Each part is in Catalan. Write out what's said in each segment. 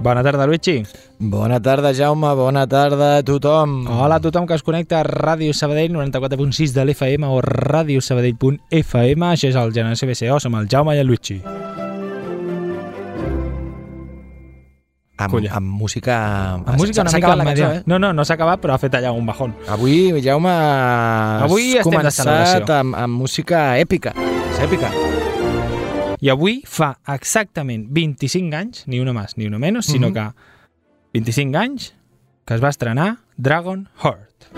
Bona tarda, Luigi. Bona tarda, Jaume, bona tarda a tothom. Hola a tothom que es connecta a Ràdio Sabadell 94.6 de l'FM o radiosabadell.fm. Això és el Generació BCO, som el Jaume i el Luigi. Amb, amb música... La música una mica la cançó, eh? No, no, no s'ha acabat, però ha fet allà un bajón. Avui, Jaume, has Avui estem començat amb, amb música èpica. És èpica. I avui fa exactament 25 anys, ni una més ni una menys, sinó Mhm. que 25 anys que es va estrenar Dragon Heart.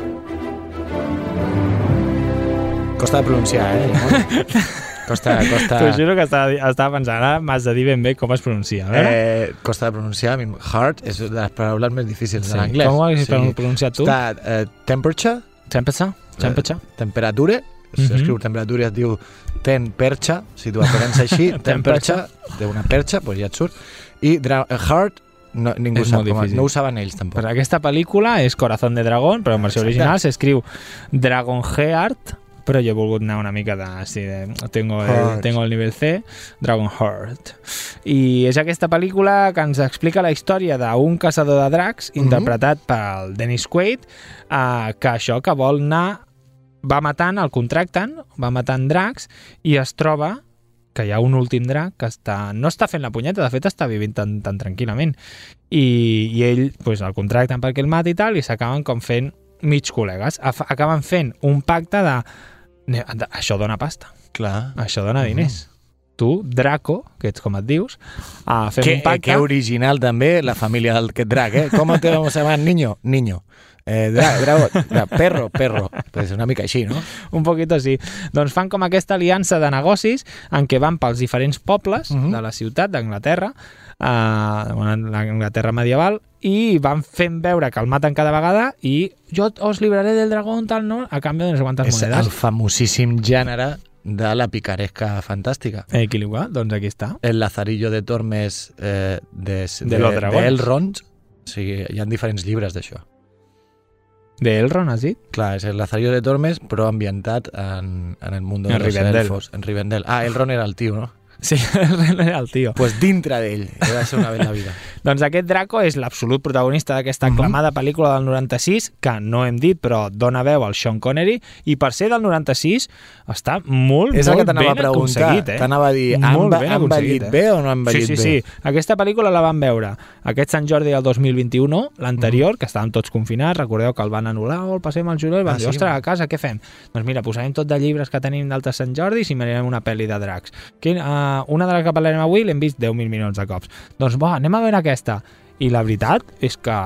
Costa de pronunciar, eh? Costa, costa... T'ho juro que estava, estava pensant, ara m'has de dir ben bé com es pronuncia. A veure? Eh, costa de pronunciar. Heart és de les paraules més difícils Sí. de l'anglès. Com ho haguessis pronunciat tu? Està eh, temperature, Temperature? Temperature? temperatura, Mhm. S'escriu temperatura, es diu ten perxa, si tu aparents així, ten perxa, té una perxa, doncs ja et surt, i heart, no, ningú És sap com, difícil. no ho saben ells tampoc. Pues aquesta pel·lícula és Corazón de Dragón, però en versió Exacte. original s'escriu Dragon Heart, però jo he volgut anar una mica de... Sí, de tengo, el, tengo el nivell C, Dragon Heart. I és aquesta pel·lícula que ens explica la història d'un caçador de dracs, Mhm. interpretat pel Dennis Quaid, eh, que això, que vol anar... Va matant, el contracten, va matant dracs, i es troba que hi ha un últim drac que està, no està fent la punyeta, de fet està vivint tan, tan tranquil·lament. I, i ell pues, el contracten perquè el mati i tal, i s'acaben com fent mig col·legues. Acaben fent un pacte de... "Ne- de- Això dona pasta, Clar. això dona diners. Tu, Draco, que ets com et dius, fem Que, un pacte... que original també la família d'aquest drac, eh? Com te vamos a llamar, niño? Niño. Eh, dra, drago, dra, perro, perro. Pues una mica així, no? un poquito sí. Doncs fan com aquesta aliança de negocis en què van pels diferents pobles uh Mhm. -huh. de la ciutat d'Anglaterra, uh, l'Anglaterra medieval, i van fent veure que el maten cada vegada i jo os libraré del dragón, tal, no? A canvi de no sé quantes És monedes. el famosíssim gènere de la picaresca fantàstica. Eh, qui li va? Doncs aquí està. El Lazarillo de Tormes eh, de, De los dragones. Elrond. O sigui, hi ha diferents llibres d'això. De Elrond, has dit? Clar, és el Lazarillo de Tormes, però ambientat en, en el món de En los Rivendell. elfos. En Rivendell. Ah, Elrond era el tio, no? Sí, era el tio. pues dintre d'ell. He de ser una vez la vida. Doncs aquest Draco és l'absolut protagonista d'aquesta Mhm. aclamada pel·lícula del 96, que no hem dit, però dona veu al Sean Connery, i per ser del 96 està molt, És el que molt t'anava a ben preguntar. aconseguit. Eh? T'anava a dir, han, Molt han aconseguit, envellit eh? bé o no han Sí, envellit sí, bé? sí. Aquesta pel·lícula la van veure aquest Sant Jordi del 2021, l'anterior, que estàvem tots confinats, recordeu que el van anul·lar, o el passem al juliol, i van Ah, dir, sí? ostres, a casa què fem? Doncs mira, posarem tot de llibres que tenim d'altres Sant Jordis i mirarem una pel·li de dracs. Quin, uh, una de les que parlarem avui l'hem vist 10.000 milions de cops. Doncs va, anem a veure aquesta. I la veritat és que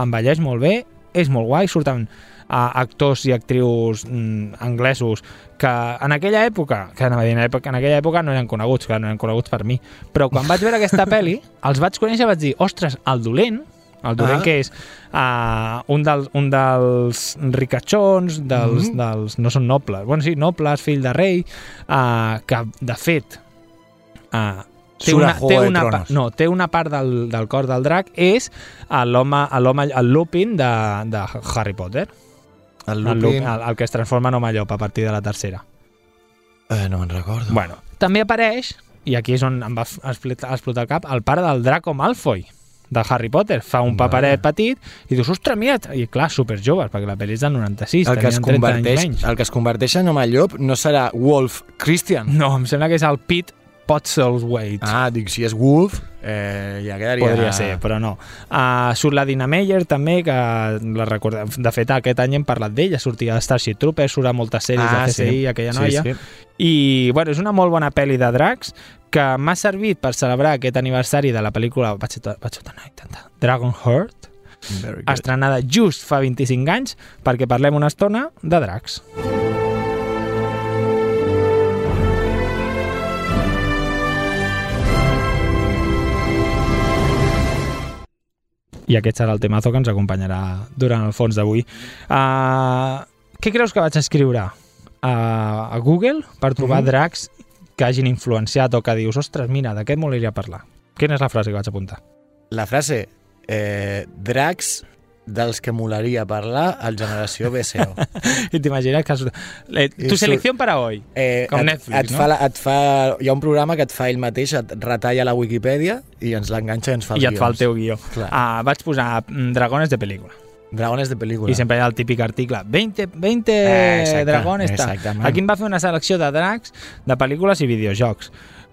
envelleix molt bé, és molt guai, surten uh, actors i actrius mm, anglesos que en aquella època, que anava a dir, en, època, en aquella època no eren coneguts, clar, no eren coneguts per mi, però quan vaig veure aquesta pel·li, els vaig conèixer i vaig dir, ostres, el dolent, el dolent Ah. que és uh, un, dels, un dels ricachons, dels, Mhm. dels, no són nobles, bueno, sí, nobles, fill de rei, uh, que de fet uh, té una, té una, pa- no, té una part del, del cor del drac és l'home, el Lupin de, de Harry Potter. El El, Lupin... el, el que es transforma en home llop a partir de la tercera. Eh, no me'n recordo. Bueno, també apareix, i aquí és on em va explotar, el cap, el pare del Draco Malfoy, de Harry Potter. Fa un paperet petit i dius, ostres, mira, i clar, super joves, perquè la pel·li és del 96, el que, es tenien 30 anys converteix, menys. el que es converteix en home llop no serà Wolf Christian. No, em sembla que és el Pete Potzelwaite. Ah, dic, si és Wolf, eh, ja quedaria... Podria ser, però no. Uh, surt la Dina Meyer, també, que la recordem. De fet, aquest any hem parlat d'ella, sortia de Starship Troopers, surt a moltes sèries Ah, de CSI, sí. aquella Sí, noia. sí. I, bueno, és una molt bona pel·li de dracs que m'ha servit per celebrar aquest aniversari de la pel·lícula, Dragon Heart, estrenada just fa 25 anys, perquè parlem una estona de dracs. I aquest serà el temazo que ens acompanyarà durant el fons d'avui. Uh, què creus que vaig escriure uh, a Google per trobar Mhm. dracs que hagin influenciat o que dius, ostres, mira, d'aquest molaria parlar? Quina és la frase que vaig apuntar? La frase, eh, dracs dels que molaria parlar al generació BSO. I t'imagines que... has- Eh, I tu selecció para hoy. Eh, Com et, Netflix, et no? Fa et fa, hi ha un programa que et fa ell mateix, et retalla la Wikipedia i ens l'enganxa i ens fa els I et fa el guions. teu guió. Clar. Ah, vaig posar mm, dragones de pel·lícula. Dragones de pel·lícula. I sempre hi ha el típic article 20, 20 Eh, exacte, dragones. exactament. Aquí em va fer una selecció de dracs de pel·lícules i videojocs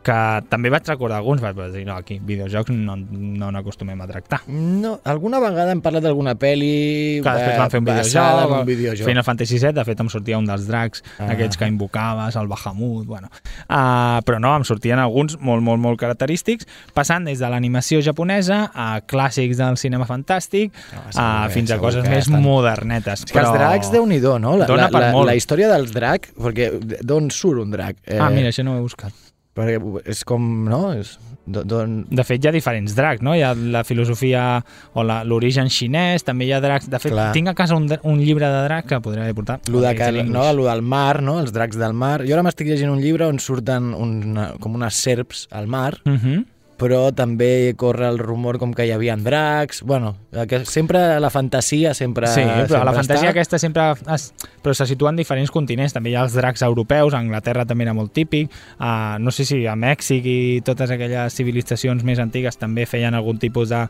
que també vaig recordar alguns, vaig dir, no, aquí, videojocs no, no n'acostumem a tractar. No, alguna vegada hem parlat d'alguna pel·li Que després van fer un videojoc, un videojoc. Final Fantasy VII, de fet em sortia un dels dracs, Ah. aquests que invocaves, el Bahamut, bueno. Uh, però no, em sortien alguns molt, molt, molt característics, passant des de l'animació japonesa a clàssics del cinema fantàstic, No, uh, segur que- fins a coses més estan- modernetes. És que els dracs, déu nhi no? La, la, la, la història dels dracs, perquè d'on surt un drac? Eh, Ah, mira, això no ho he buscat. Perquè és com, no? És, d'on... De fet, hi ha diferents dracs, no? Hi ha la filosofia o l'origen xinès, també hi ha dracs... De fet, Clar. tinc a casa un, un llibre de drac que podria haver portat. Lo, de que, no, lo del mar, no? els dracs del mar. Jo ara m'estic llegint un llibre on surten una, com unes serps al mar, Mhm. Però també corre el rumor com que hi havia dracs. Bueno, que sempre la fantasia sempre Sí, però sempre la fantasia està. aquesta sempre... Es, però se situa en diferents continents. També hi ha els dracs europeus, a Anglaterra també era molt típic. Uh, no sé si a Mèxic i totes aquelles civilitzacions més antigues també feien algun tipus de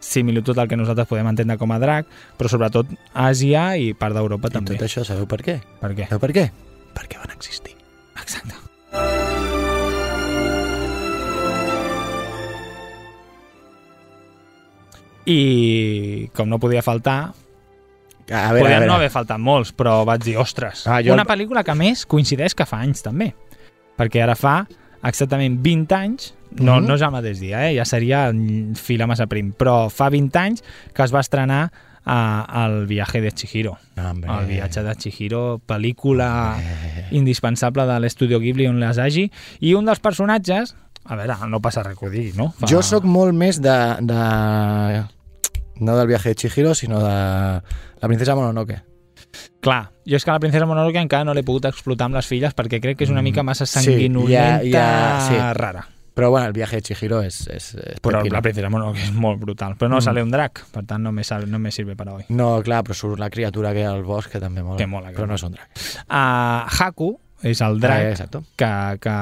similitud al que nosaltres podem entendre com a drac, però sobretot Àsia i part d'Europa I també. tot això, sabeu per què? Per què? Sabeu per què? Perquè van existir. Exacte. I com no podia faltar, A veure, podien a veure. no haver faltat molts, però vaig dir, ostres, Ah, jo una el- pel·lícula que a més coincideix que fa anys també, perquè ara fa exactament 20 anys, no, Mhm. no és el mateix dia, eh? ja seria mm, fila massa prim, però fa 20 anys que es va estrenar a, el viatge de Chihiro. Hombre. El viatge de Chihiro, pel·lícula indispensable de l'estudio Ghibli on les hagi, i un dels personatges, a veure, no passa res que ho digui, no? Fa- Jo sóc molt més de, de... No del viatge de Chihiro, sinó de la princesa Mononoke. Clar, jo és que la princesa Mononoke encara no l'he pogut explotar amb les filles perquè crec que és una Mm, mica massa sí, sanguinolenta, ja- ja- sí. rara. Però bueno, el viatge de Chihiro és, és, és Però pepino. la princesa Mononoke és molt brutal. Però no Mm. sale un drac, per tant no me, sal, no me sirve para hoy. No, clar, però surt la criatura que hi ha al bosc, que també mola. Que mola, però mola. no és un drac. Uh, Haku és el drac exacto. que, que,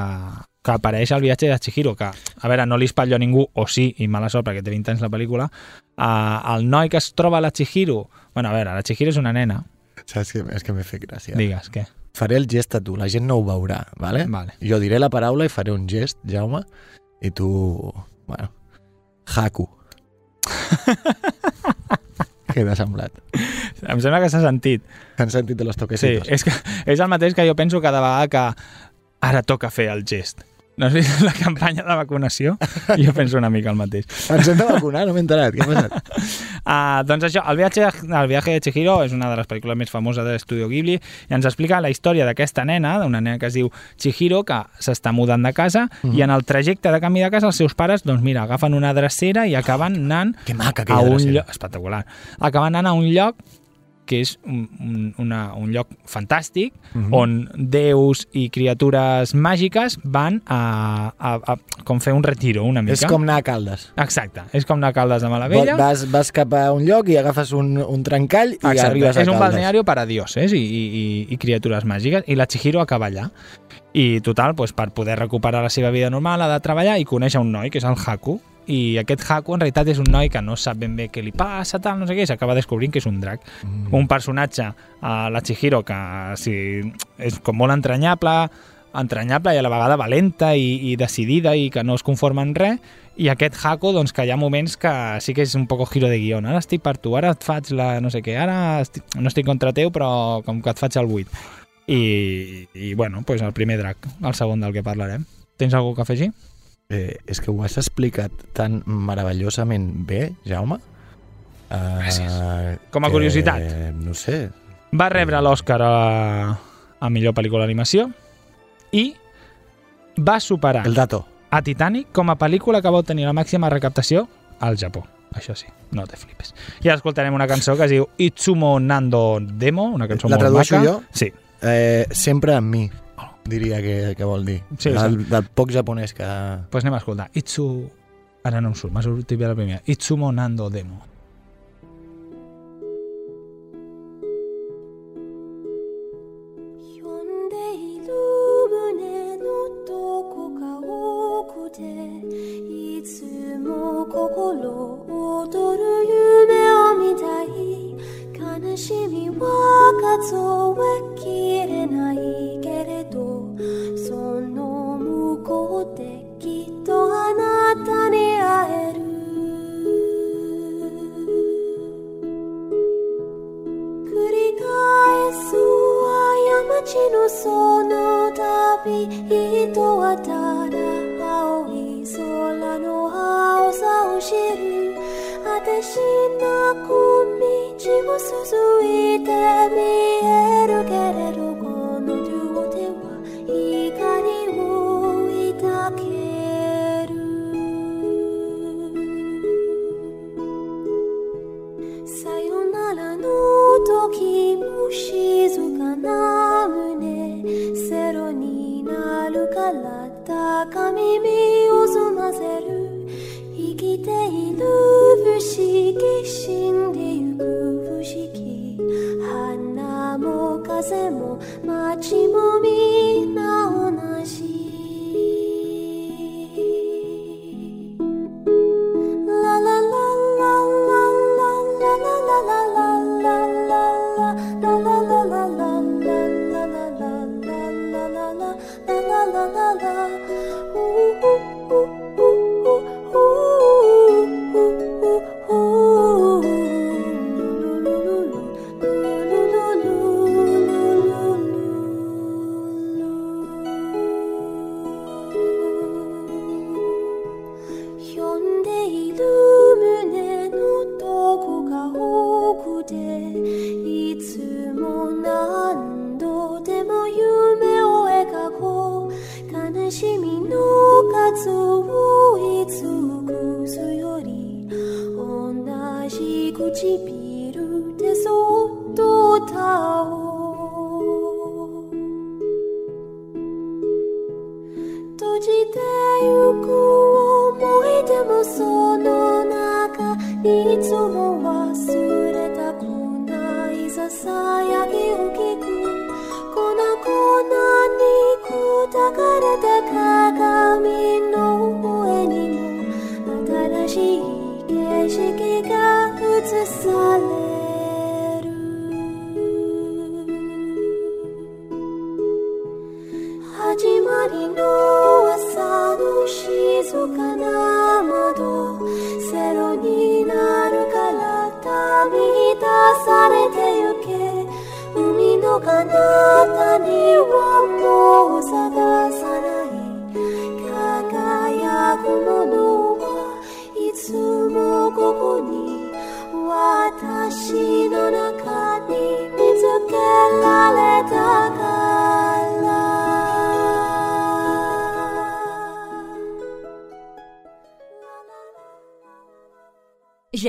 que apareix al viatge de Chihiro, que, a veure, no li espatllo a ningú, o sí, i mala sort perquè té 20 anys la pel·lícula, uh, el noi que es troba a la Chihiro, bueno, a veure, la Chihiro és una nena, Saps que, és que m'he fet gràcia. digues, què? Faré el gest a tu, la gent no ho veurà, vale? Vale. Jo diré la paraula i faré un gest, Jaume, i tu... Bueno, Haku. Què t'ha semblat? Em sembla que s'ha sentit. Han sentit de los Sí, toquecitos? és, que, és el mateix que jo penso cada vegada que ara toca fer el gest. No has vist la campanya de vacunació? Jo penso una mica el mateix. Ens hem de vacunar, no m'he enterat. Què ha passat? Uh, doncs això, el viatge, el viatge de Chihiro és una de les pel·lícules més famoses de l'estudio Ghibli i ens explica la història d'aquesta nena, d'una nena que es diu Chihiro, que s'està mudant de casa Mhm. i en el trajecte de camí de casa els seus pares, doncs mira, agafen una drecera i acaben anant Que maca a un lloc... Espectacular. Acaben anant a un lloc que és un, un, una, un lloc fantàstic Mhm. on déus i criatures màgiques van a, a, a com fer un retiro una mica. És com anar a Caldes. Exacte, és com anar a Caldes de Malavella. Vas, vas cap a un lloc i agafes un, un trencall i Exacte. arribes a és un Caldes. balneario per a dioses i, i, i, i criatures màgiques i la Chihiro acaba allà i total, doncs, per poder recuperar la seva vida normal ha de treballar i conèixer un noi que és el Haku i aquest Haku en realitat és un noi que no sap ben bé què li passa, tal, no sé què, i s'acaba descobrint que és un drac. Mm. Un personatge, a la Chihiro, que sí, és com molt entranyable, entranyable i a la vegada valenta i, i decidida i que no es conforma en res, i aquest Haku, doncs, que hi ha moments que sí que és un poco giro de guió. Ara estic per tu, ara et faig la no sé què, ara estic, no estic contra teu, però com que et faig el 8. I, i bueno, pues el primer drac, el segon del que parlarem. Tens alguna que afegir? Eh, és que ho has explicat tan meravellosament bé, Jaume. Uh, Gràcies. Com a curiositat. No sé. Va rebre l'Oscar a, a millor pel·lícula d'animació i va superar El dato. a Titanic com a pel·lícula que va obtenir la màxima recaptació al Japó. Això sí, no te flipes. I ara escoltarem una cançó que es diu Itsumo Nando Demo, una cançó La molt tradueixo maca. jo? Sí. Eh, sempre amb mi, diria que, que vol dir. Sí, del, del poc japonès que... Doncs pues anem a escoltar. Itsu... Ara no em surt, m'ha sortit bé la primera. Itsumo Nando Demo.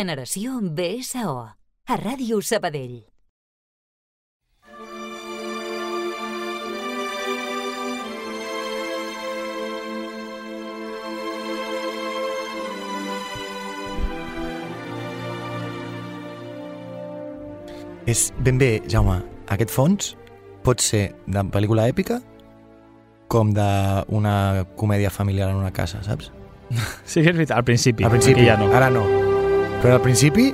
Generació BSO, a Ràdio Sabadell. És ben bé, Jaume, aquest fons pot ser de pel·lícula èpica com d'una comèdia familiar en una casa, saps? Sí que és veritat, al principi. Al principi, ja no. ara no. Però al principi,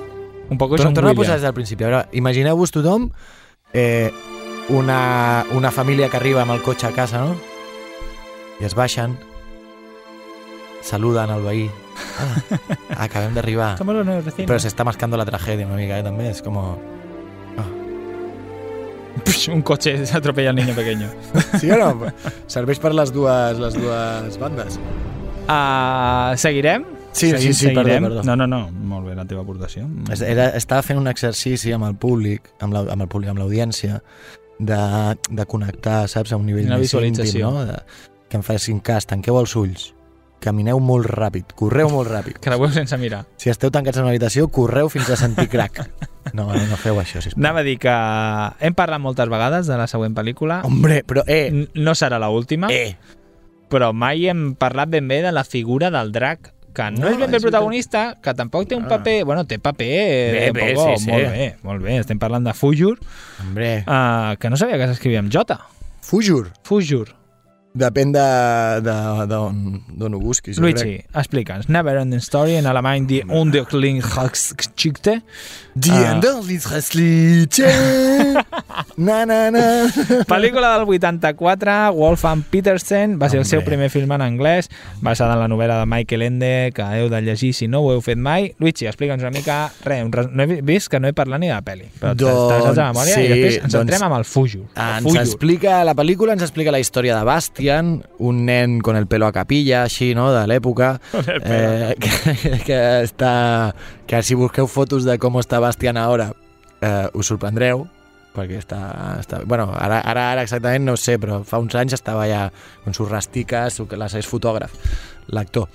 Un poc torna, John torna a posar des del principi. A veure, imagineu-vos tothom eh, una, una família que arriba amb el cotxe a casa, no? I es baixen, saluden al veí. Ah, acabem d'arribar. Però se está mascando la tragedia una mica, eh, també. És com... Psh, un cotxe atropella al niño pequeño. Sí o no? Serveix per les dues, les dues bandes. Uh, seguirem? Sí, Seguim, sí, sí, perdó, seguirem? perdó. No, no, no, molt bé la teva aportació. Era, estava fent un exercici amb el públic, amb la- amb el públic, amb l'audiència, de, de connectar, saps, a un nivell Una més íntim, no? De, que em facin cas, tanqueu els ulls, camineu molt ràpid, correu molt ràpid. Creueu sense mirar. Si esteu tancats en una habitació, correu fins a sentir crac. No, no, no feu això, sisplau. Anava a dir que hem parlat moltes vegades de la següent pel·lícula. Hombre, però, eh, No serà la última, eh, però mai hem parlat ben bé de la figura del drac que no, No, és ben bé és protagonista, que tampoc té un Ah. paper... Bueno, té paper... Bé, bé, poco, sí, sí. Molt bé, molt bé. Estem parlant de Fujur, hombre. uh, que no sabia que s'escrivia amb J. Fujur. Fujur. Depèn de- de- d'on d'on ho busquis. jo crec. Luigi, explica'ns. Never Ending Story, en alemany Die Unglücksgeschichte. Die Ah. Na, na, na. Pel·lícula del 84, Wolfgang Petersen, va ser el seu primer film en anglès, basada en la novel·la de Michael Ende, que heu de llegir si no ho heu fet mai. Luigi, explica'ns una mica, res, un res, no he vist que no he parlat ni de la pel·li, però Doncs, t'estàs de memòria sí, i després ens doncs, entrem amb el. El Ens Fujur. explica, la pel·lícula ens explica la història de Bastian, un nen con el pelo a capilla, així, no?, de l'època, eh, que, que està... que si busqueu fotos de com està Bastian ara, eh, us sorprendreu, perquè està... està bueno, ara, ara, ara exactament no sé, però fa uns anys estava ja con sus rasticas, su- les és fotògraf, l'actor.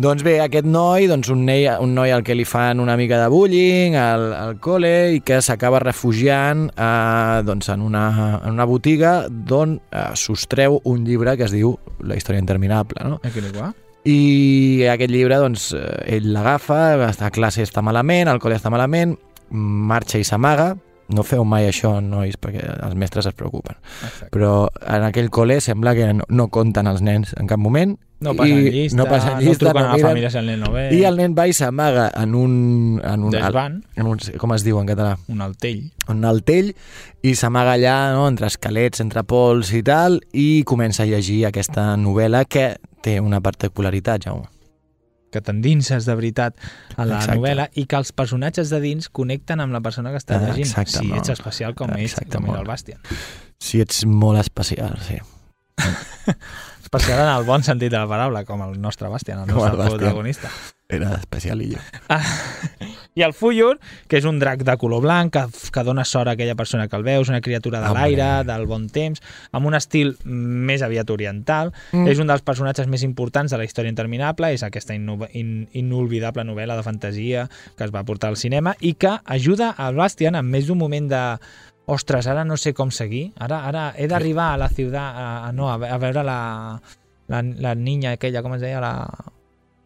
Doncs bé, aquest noi, doncs un, noi, un noi al que li fan una mica de bullying al, al col·le i que s'acaba refugiant eh, doncs en, una, en una botiga d'on eh, sostreu un llibre que es diu La història interminable, no? Va. I aquest llibre, doncs, eh, ell l'agafa, a classe està malament, al col·le està malament, marxa i s'amaga, no feu mai això, nois, perquè els mestres es preocupen. Exacte. Però en aquell col·le sembla que no, no compten els nens en cap moment. No passen llista, no, passen llista, no truquen no a la família si el nen no ve. i el nen va i s'amaga en un... En un, Desvan, en un, com es diu en català? un altell. Un altell, i s'amaga allà, no?, entre esquelets, entre pols i tal, i comença a llegir aquesta novel·la que té una particularitat, Jaume. Que t'endinses de veritat a la Exacte. novel·la i que els personatges de dins connecten amb la persona que està Ah, llegint. exacte, si molt. ets especial com ell, Exacte, com era molt. el Bastian. Si ets molt especial, sí. Especial en el bon sentit de la paraula, com el nostre Bastian, el el nostre Bastian. protagonista. Era especial i jo. I el Fuyur, que és un drac de color blanc, que, que dona sort a aquella persona que el veus, una criatura de Hombre. l'aire, del bon temps, amb un estil més aviat oriental. Mm. És un dels personatges més importants de la història interminable, és aquesta in inolvidable novel·la de fantasia que es va portar al cinema i que ajuda al Bastian en més d'un moment de ostres, ara no sé com seguir, ara, ara he d'arribar a la ciutat, a, a, no, a, a veure la, la, la niña aquella, com es deia? La,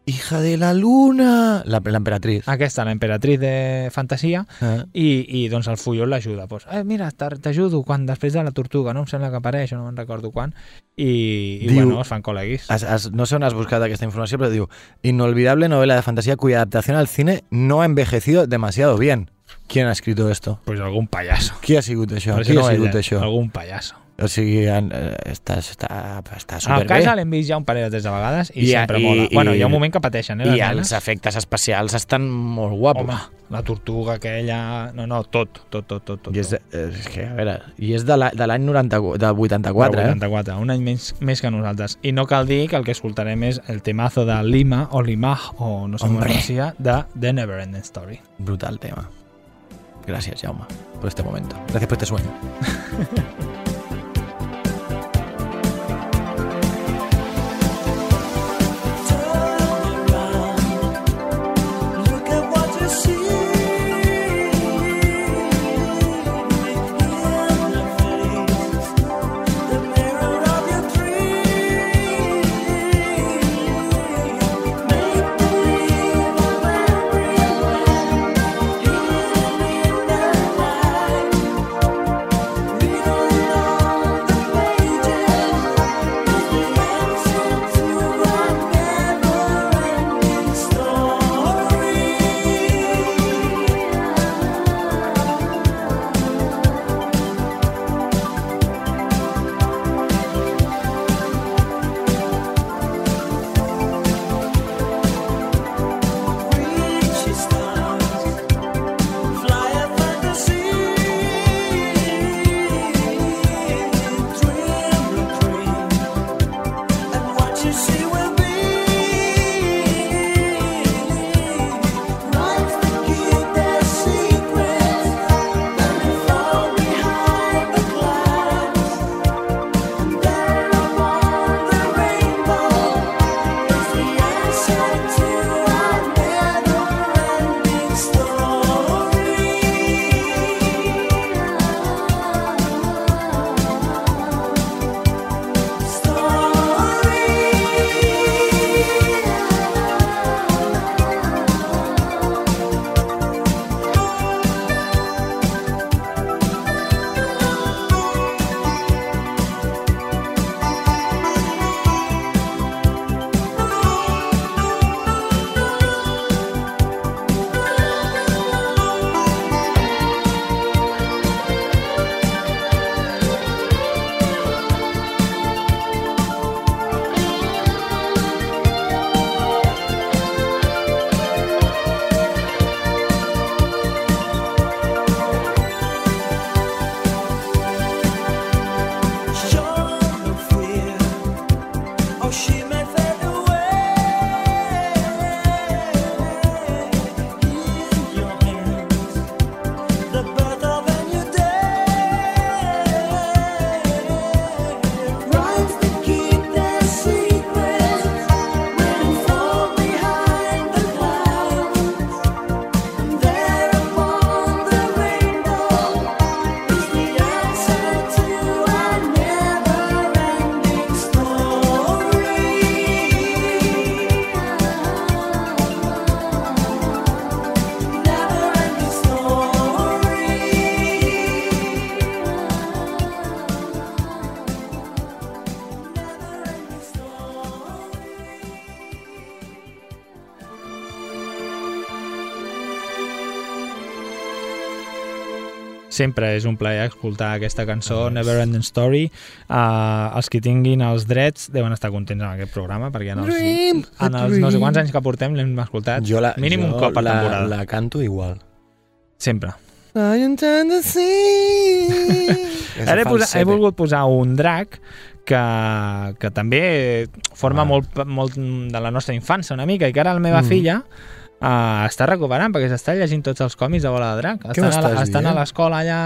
Hija de la luna! La- L'emperatriz. aquesta, la emperatriz de fantasia, Ah. i, i doncs el Fuyol l'ajuda. Pues, eh, mira, t'ajudo quan després de la tortuga, no? Em sembla que apareix, no me'n recordo quan. I, i Diu- bueno, es fan col·leguis. Has, has, no sé on has buscat aquesta informació, pero digo, inolvidable novela de fantasía cuya adaptación al cine no ha envejecido demasiado bien. ¿Quién ha escrito esto? Pues algun pallasso. Qui ha sigut això? Qui si ha no sigut ella, això? Algun pallasso. O sigui, en- eh, està, està, està A superbé. casa l'hem vist ja un parell de tres de vegades i, I- sempre i- mola. i- bueno, hi ha un moment que pateixen, eh, I els efectes especials estan molt guapos. Home, la tortuga aquella... No, no, tot, tot, tot, tot. tot I és, de, és que, a veure, i és de la- de l'any 90 del 84, Del eh? 84, un any més, més que nosaltres. I no cal dir que el que escoltarem és el temazo de Lima, o Limaj, o no sé com es Hombre. de The Neverending Story. Brutal tema. Gracias, Jaume, por este momento. Gracias por este sueño. sempre és un plaer escoltar aquesta cançó, Never Ending Story. Uh, els que tinguin els drets deuen estar contents amb aquest programa, perquè en els, Dream, en els no sé quants anys que portem l'hem escoltat Jo la, mínim jo un cop per la, temporada. la canto igual. Sempre. I intend to see. Ara he, posat, he volgut posar un drac que, que també forma Ah. molt, molt de la nostra infància una mica i que ara la meva Mm. filla uh, està recuperant perquè s'està llegint tots els còmics de Bola de Drac. Estan, a, la- estan a l'escola allà...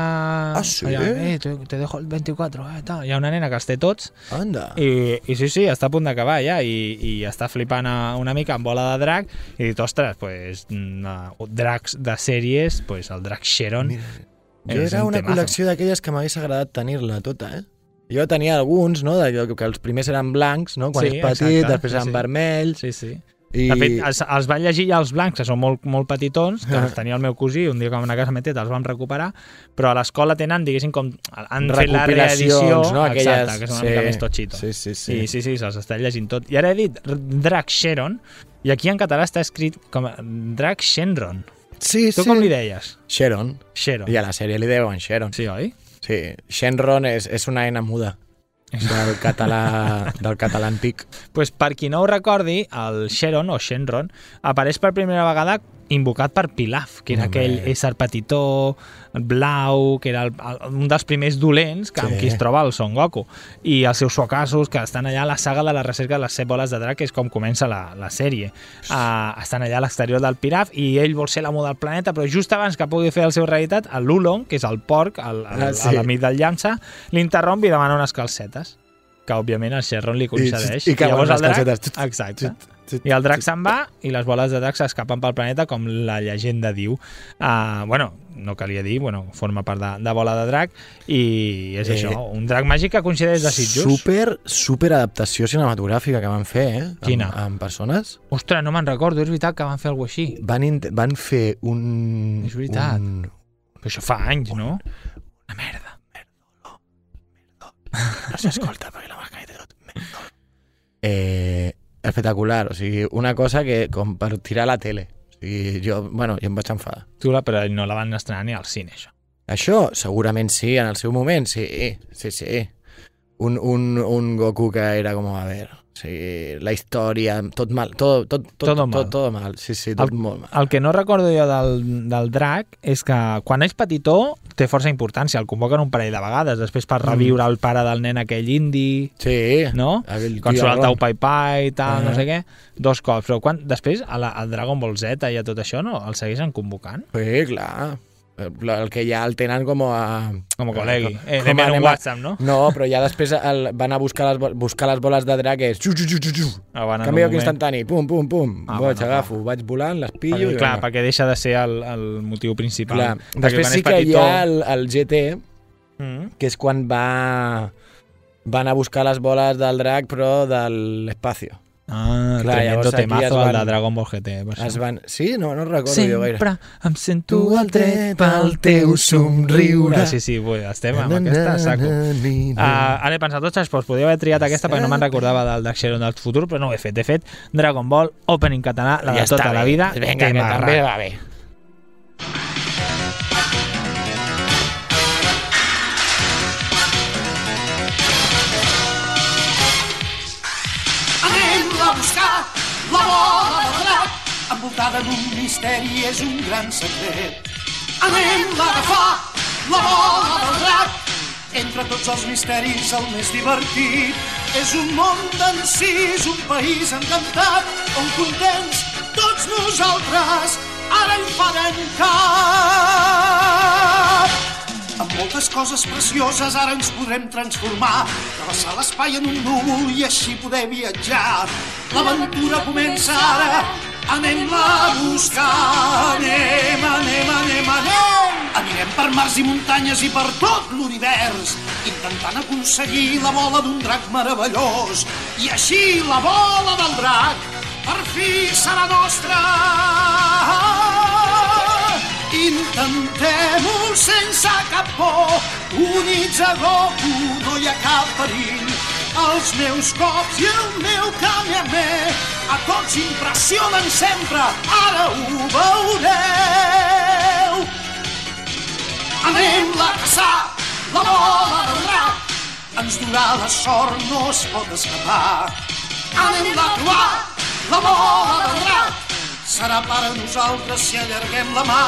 Ah, sí? Allà, eh, te, te dejo el 24, eh, tal. Hi ha una nena que els té tots Anda. i, i sí, sí, està a punt d'acabar ja i, i està flipant una mica amb Bola de Drac i dit, ostres, pues, uh, dracs de sèries, pues, el drac Sharon Mira, jo era un una temazo. col·lecció d'aquelles que m'hagués agradat tenir-la tota, eh? Jo tenia alguns, no?, que els primers eren blancs, no?, quan Sí, és petit, exacte, després sí, eren sí. vermells... Sí, sí. I... De fet, els, els van llegir ja els blancs, que són molt, molt petitons, que els tenia el meu cosí, un dia que vam anar a casa metet els vam recuperar, però a l'escola tenen, diguéssim, com han fet la reedició, no? Aquelles... exacte, que és una mica més totxito. Sí, sí, sí. Sí, sí, sí, se'ls està llegint tot. I ara he dit Drac Sharon, i aquí en català està escrit com a Drac Shenron. sí, Tu sí. com li deies? Sharon. Sharon. I a la sèrie li deuen Sharon. Sí, oi? Sí, Shenron és, és una eina muda del català, del català antic. pues per qui no ho recordi, el Sharon o Shenron apareix per primera vegada invocat per Pilaf, que era Home. aquell ésser petitó, blau, que era el, el, un dels primers dolents que, amb Sí. qui es troba el Son Goku. I els seus suacassos, que estan allà a la saga de la recerca de les set boles de drac, que és com comença la, la sèrie. Uh, estan allà a l'exterior del Pilaf i ell vol ser l'amo del planeta, però just abans que pugui fer el seu realitat, Lulong, que és el porc, el, el, Ah, sí. l'amic del llança, l'interromp i demana unes calcetes que òbviament el Sherron li concedeix. i cauen llavors les el drac, exacte. I el drac se'n va i les boles de drac s'escapen pel planeta com la llegenda diu. Uh, bueno, no calia dir, bueno, forma part de, de bola de drac i és Eh, això, un drac màgic que coincideix de Sitges. Super, super adaptació cinematogràfica que van fer, eh? Quina? Amb, amb persones. Ostres, no me'n recordo, és veritat que van fer alguna així. Van, van fer un... És veritat. Un, Però això fa anys, no? una merda. No s'escolta perquè la mascareta i tot. Eh, espectacular, o sigui, una cosa que com per tirar a la tele. O sigui, jo, bueno, jo em vaig enfadar. Tu la, però no la van estrenar ni al cine, això. Això, segurament sí, en el seu moment, sí, sí, sí. Un, un, un Goku que era com, a ver, sigui, la història, tot mal, tot, tot, tot, Todo tot, mal. tot, tot mal, sí, sí, tot El- molt mal. El que no recordo jo del, del drac és que quan és petitó té força importància, el convoquen un parell de vegades, després per reviure el pare del nen aquell indi, Sí, no? aquell Quan tio surt el. Tau Pai Pai i tal, Ah. no sé què, dos cops. Però quan, després, a la, al Dragon Ball Z i a tot això, no? El segueixen convocant? Sí, clar. El, el que ja el tenen com a... Com a col·legui. Eh, com en un WhatsApp, no? No, però ja després el, van a buscar les, buscar les boles de drac és... Xu, xu, xu, xu, xu. Ah, van en un Canvi moment. instantani, pum, pum, pum. Ah, vaig, bueno, agafo, vaig volant, les pillo Perquè, i clar, vinga. perquè deixa de ser el, el motiu principal. Clar. Després sí que hi petitó- ha el, el GT, Mm. que és quan va van a buscar les boles del drac, però de l'espacio. Ah, Clar, tremendo temazo es el van- de Dragon Ball GT. Per Es van... Sí? No, no recordo jo gaire. Sempre em sento el dret pel teu somriure. Sí, sí, vull, estem amb aquesta saco. Uh, ara he pensat, ostres, doncs podria haver triat aquesta perquè no me'n recordava del Dark Shadow del futur, però no ho he fet. He fet Dragon Ball Opening català, la de tota la vida. Vinga, que tema també va bé. Envoltada d'un misteri és un gran secret. Anem a agafar la bola del drac, entre tots els misteris el més divertit. És un món d'encís, un país encantat, on contents tots nosaltres ara hi farem cap. Amb moltes coses precioses ara ens podrem transformar, travessar l'espai en un núvol i així poder viatjar. L'aventura comença ara, anem-la a buscar, anem, anem, anem, anem. Anirem per mars i muntanyes i per tot l'univers, intentant aconseguir la bola d'un drac meravellós. I així la bola del drac per fi serà nostra. Intentem-ho sense cap por, units a Goku no hi ha cap perill. Els meus cops i el meu Kamehameha a tots impressionen sempre, ara ho veureu. Anem Anem-la a caçar, la bola del drac. Ens durà la sort, no es pot escapar. Anem-la a trobar, la bola del drac. Serà per a nosaltres si allarguem la mà.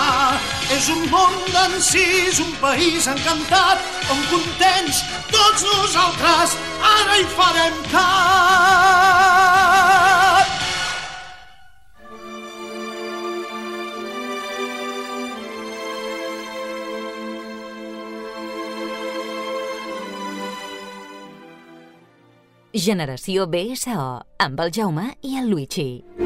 És un món d'encís, un país encantat, on contents tots nosaltres ara hi farem cap. Generació BSO, amb el Jaume i el Luigi.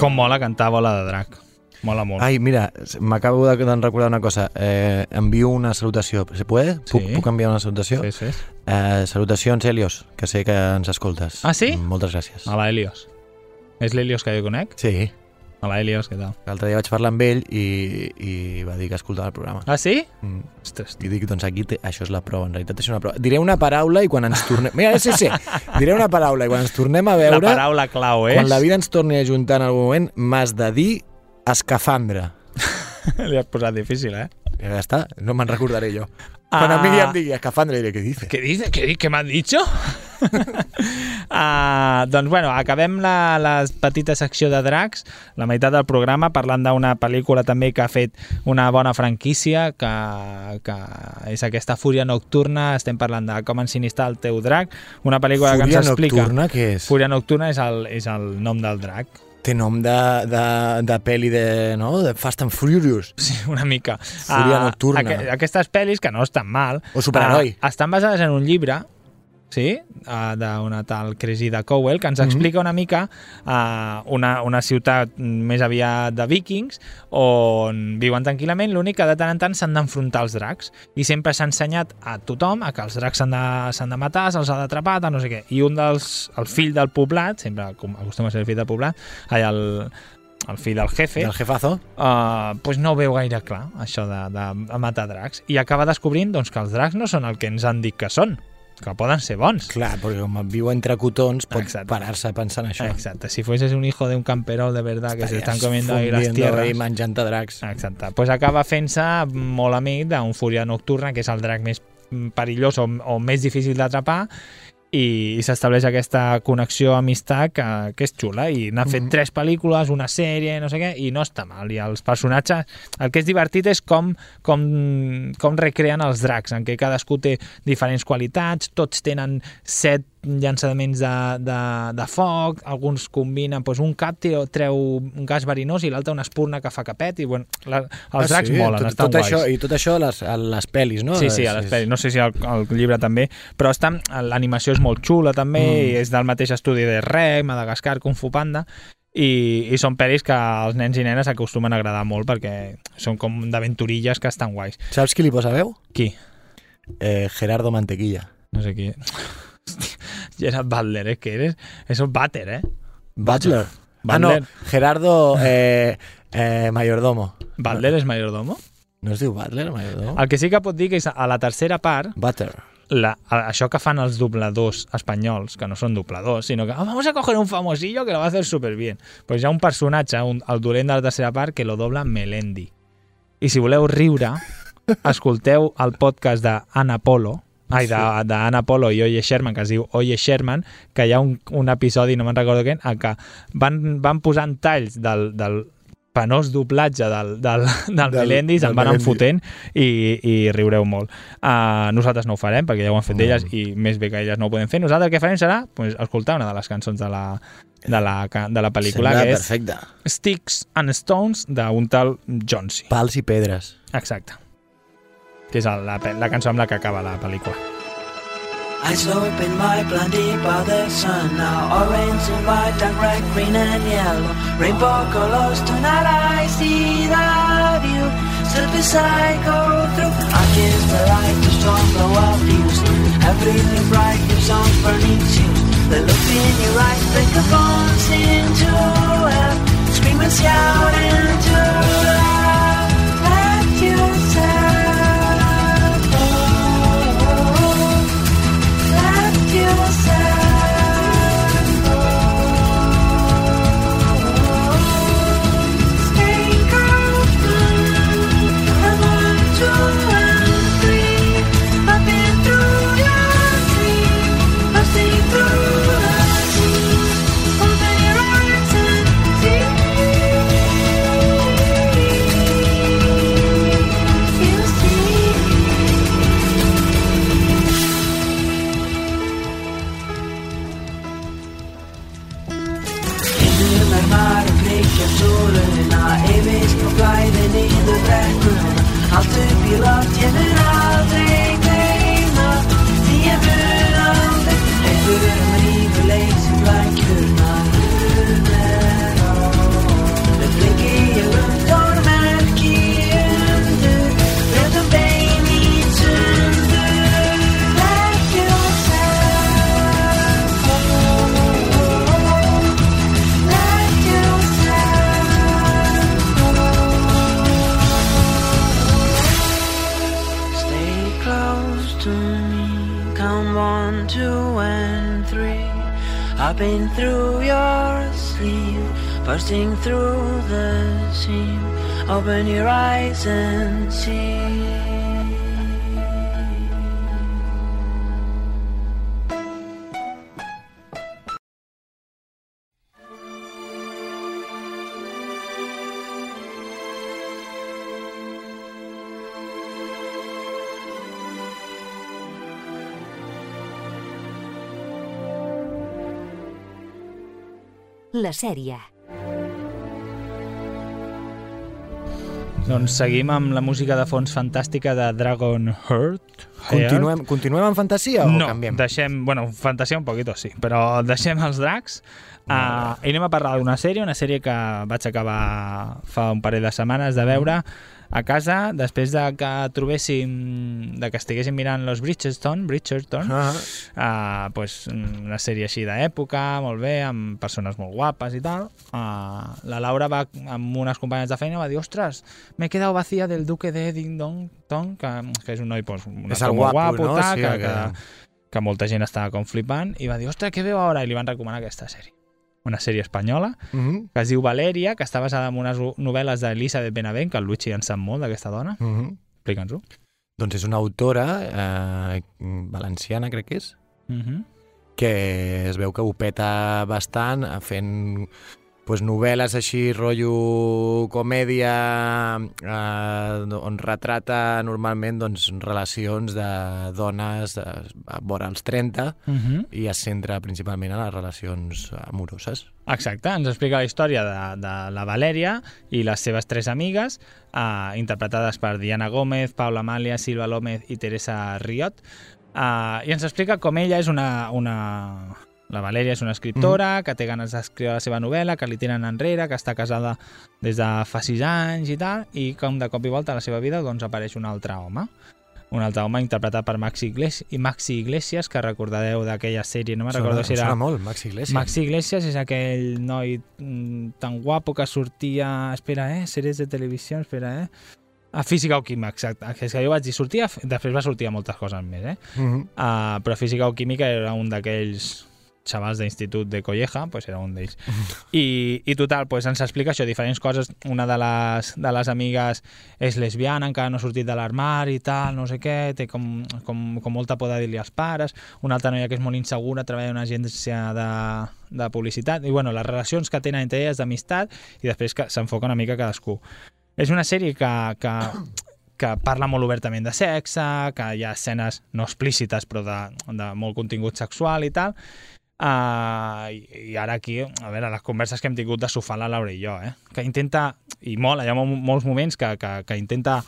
Com mola cantar Bola de Drac. Mola molt. Ai, mira, m'acabo de recordar una cosa. Eh, envio una salutació. ¿Se puede? Puc, Sí. puc enviar una salutació? Fes, fes. Eh, salutacions, Helios, que sé que ens escoltes. Ah, sí? Moltes gràcies. A la Helios. És l'Helios que jo conec? Sí, A la Helios, què tal? l'altre dia vaig parlar amb ell i, i va dir que escoltava el programa. Ah, sí? Mm. Ostres, I dic, doncs aquí té, això és la prova, en realitat és una prova. Diré una paraula i quan ens tornem... Mira, sí, sí, diré una paraula i quan ens tornem a la veure, paraula clau és... quan la vida ens torni a juntar en algun moment, m'has de dir escafandra. Li has posat difícil, eh? Ja està, no me'n recordaré jo. Quan a mi Ah. digui escafandra diré, què dice? ¿Qué dice? ¿Qué, qué me has dicho? uh, doncs, bueno, acabem la, la petita secció de dracs, la meitat del programa, parlant d'una pel·lícula també que ha fet una bona franquícia, que, que és aquesta Fúria Nocturna, estem parlant de com ensinistar el teu drac, una pel·lícula que Fúria ens explica... nocturna, què és? Fúria Nocturna és el, és el nom del drac. Té nom de, de, de pel·li de, no? de Fast and Furious. Sí, una mica. Fúria Ah, nocturna. aqu aquestes pel·lis, que no estan mal... O superheroi. ah, estan basades en un llibre, sí? Uh, d'una tal Cressida Cowell, que ens explica una mica uh, una, una ciutat més aviat de vikings on viuen tranquil·lament, l'únic que de tant en tant s'han d'enfrontar els dracs i sempre s'ha ensenyat a tothom a que els dracs s'han de, de matar, se'ls ha d'atrapar, no sé què. I un dels, el fill del poblat, sempre com acostuma a ser el fill del poblat, allà el, el fill del jefe, Del jefazo. uh, pues no veu gaire clar això de, de, de matar dracs i acaba descobrint doncs, que els dracs no són el que ens han dit que són que poden ser bons. Clar, perquè com viu entre cotons pot parar-se pensant això. Exacte, si fueses un hijo de un camperol de verdad que se Estaries están comiendo ahí las tierras. i menjant dracs. Exacte, pues acaba fent-se molt amic d'un Fúria Nocturna, que és el drac més perillós o, o més difícil d'atrapar, i, i s'estableix aquesta connexió, amistat, que, que és xula, i n'ha fet Mhm. tres pel·lícules, una sèrie, no sé què, i no està mal, i els personatges... El que és divertit és com, com, com recreen els dracs, en què cadascú té diferents qualitats, tots tenen set llançaments de, de, de foc, alguns combinen doncs un cap treu, treu un gas verinós i l'altre una espurna que fa capet i bueno, la, els dracs molen, tot, estan tot guais. això, I tot això a les, a les pel·lis, no? Sí, sí, a les pel·lis. No sé si el, el llibre també, però l'animació és molt xula també, mm. i és del mateix estudi de Rec, Madagascar, Kung Fu Panda, i, i són pel·lis que als nens i nenes acostumen a agradar molt perquè són com d'aventurilles que estan guais. Saps qui li posa veu? Qui? Eh, Gerardo Mantequilla. No sé qui. Gerard Butler, eh, que eres? Eso es Butter, eh? Butler. Ah, no, Butler. Gerardo eh, eh, Mayordomo. Butler és mayordomo? No es diu Butler, Mayordomo? El que sí que pot dir que és a la tercera part, Butter. la, a- això que fan els dobladors espanyols, que no són dobladors, sinó que "Ah, vamos a coger un famosillo que lo va a hacer súper bien. Pues hi ha un personatge, un, el dolent de la tercera part, que lo dobla Melendi. I si voleu riure, escolteu el podcast d'Anna Polo, ai, d'Anna Polo i Oye Sherman, que es diu Oye Sherman, que hi ha un, un episodi, no me'n recordo què, en què van, van posant talls del, del penós doblatge del, del, del, Del- Melendi, se'n van enfotent i, i riureu molt. Uh, nosaltres no ho farem perquè ja ho han fet No. elles i més bé que elles no ho podem fer. Nosaltres el que farem serà pues, escoltar una de les cançons de la, de la, de la pel·lícula, Sembla que és perfecte. Sticks and Stones d'un tal Johnsy. Pals i pedres. Exacte. Que és la, la cançó amb la que acaba la pel·lícula. I slope in my blondie by the sun. Now Orange and white and red, green and yellow. Rainbow colors tonight I see that you Stood beside, go through. I kiss the light, the up the you Everything bright, your songs burning tunes The look in your eyes, break the bones into hell Scream and shout into love sóluna even og in de þú bregnuna allt upp í loft, je two and three. Hopping through your sleeve, bursting through the seam. Open your eyes and see. La sèrie. Doncs seguim amb la música de fons fantàstica de Dragon Heart. Continuem, continuem amb fantasia o no, canviem? deixem, bueno, fantasia un poquito sí, però deixem els dracs uh, i anem a parlar d'una sèrie, una sèrie que vaig acabar fa un parell de setmanes de veure a casa, després de que trobéssim, de que estiguéssim mirant los Bridgerton, Bridgerton, Ah, uh, pues, una sèrie així d'època, molt bé, amb persones molt guapes i tal. Uh, la Laura va amb unes companyes de feina va dir, ostres, m'he quedat vacía del duque de Eddington, que, que és un noi pues, un És el molt guapo, no? tal, Sí, que, que- que, que molta gent estava com flipant, i va dir, ostres, què veu ara? I li van recomanar aquesta sèrie. Una sèrie espanyola, mhm, que es diu Valeria, que està basada en unes novel·les d'Elisabeth Benavent, que el Luigi en sap molt d'aquesta dona. mhm. Explica'ns-ho. Doncs és una autora eh, valenciana, crec que és, Mm -hmm. que es veu que ho peta bastant fent pues, novel·les així, rotllo comèdia, eh, on retrata normalment doncs, relacions de dones de, a vora els 30 Mm -hmm. i es centra principalment en les relacions amoroses. Exacte, ens explica la història de, de la Valèria i les seves tres amigues, eh, interpretades per Diana Gómez, Paula Amàlia, Silva Lómez i Teresa Riot, eh, i ens explica com ella és una... una... La Valèria és una escriptora mm -hmm. que té ganes d'escriure la seva novel·la, que li tenen enrere, que està casada des de fa sis anys i tal, i com de cop i volta a la seva vida doncs, apareix un altre home. Un altre home interpretat per Maxi Iglesias, i Maxi Iglesias que recordareu d'aquella sèrie, no me'n recordo si era... molt, Maxi Iglesias. Maxi Iglesias és aquell noi mm, tan guapo que sortia... Espera, eh? Sèries de televisió, espera, eh? A Física o Química, exacte. És que jo vaig dir sortia, després va sortir a moltes coses més, eh? Mhm. Uh, però Física o Química era un d'aquells xavals d'institut de Colleja, pues era un d'ells. I, I total, pues ens explica això, diferents coses. Una de les, de les amigues és lesbiana, encara no ha sortit de l'armari i tal, no sé què, té com, com, com molta por de dir-li als pares. Una altra noia que és molt insegura, treballa en una agència de, de publicitat. I bueno, les relacions que tenen entre elles d'amistat i després que s'enfoca una mica cadascú. És una sèrie que, que, que parla molt obertament de sexe, que hi ha escenes no explícites però de, de molt contingut sexual i tal, Uh, i, i ara aquí, a veure, les converses que hem tingut de sofà la Laura i jo, eh? que intenta, i molt, hi ha mol- molts moments que, que, que intenta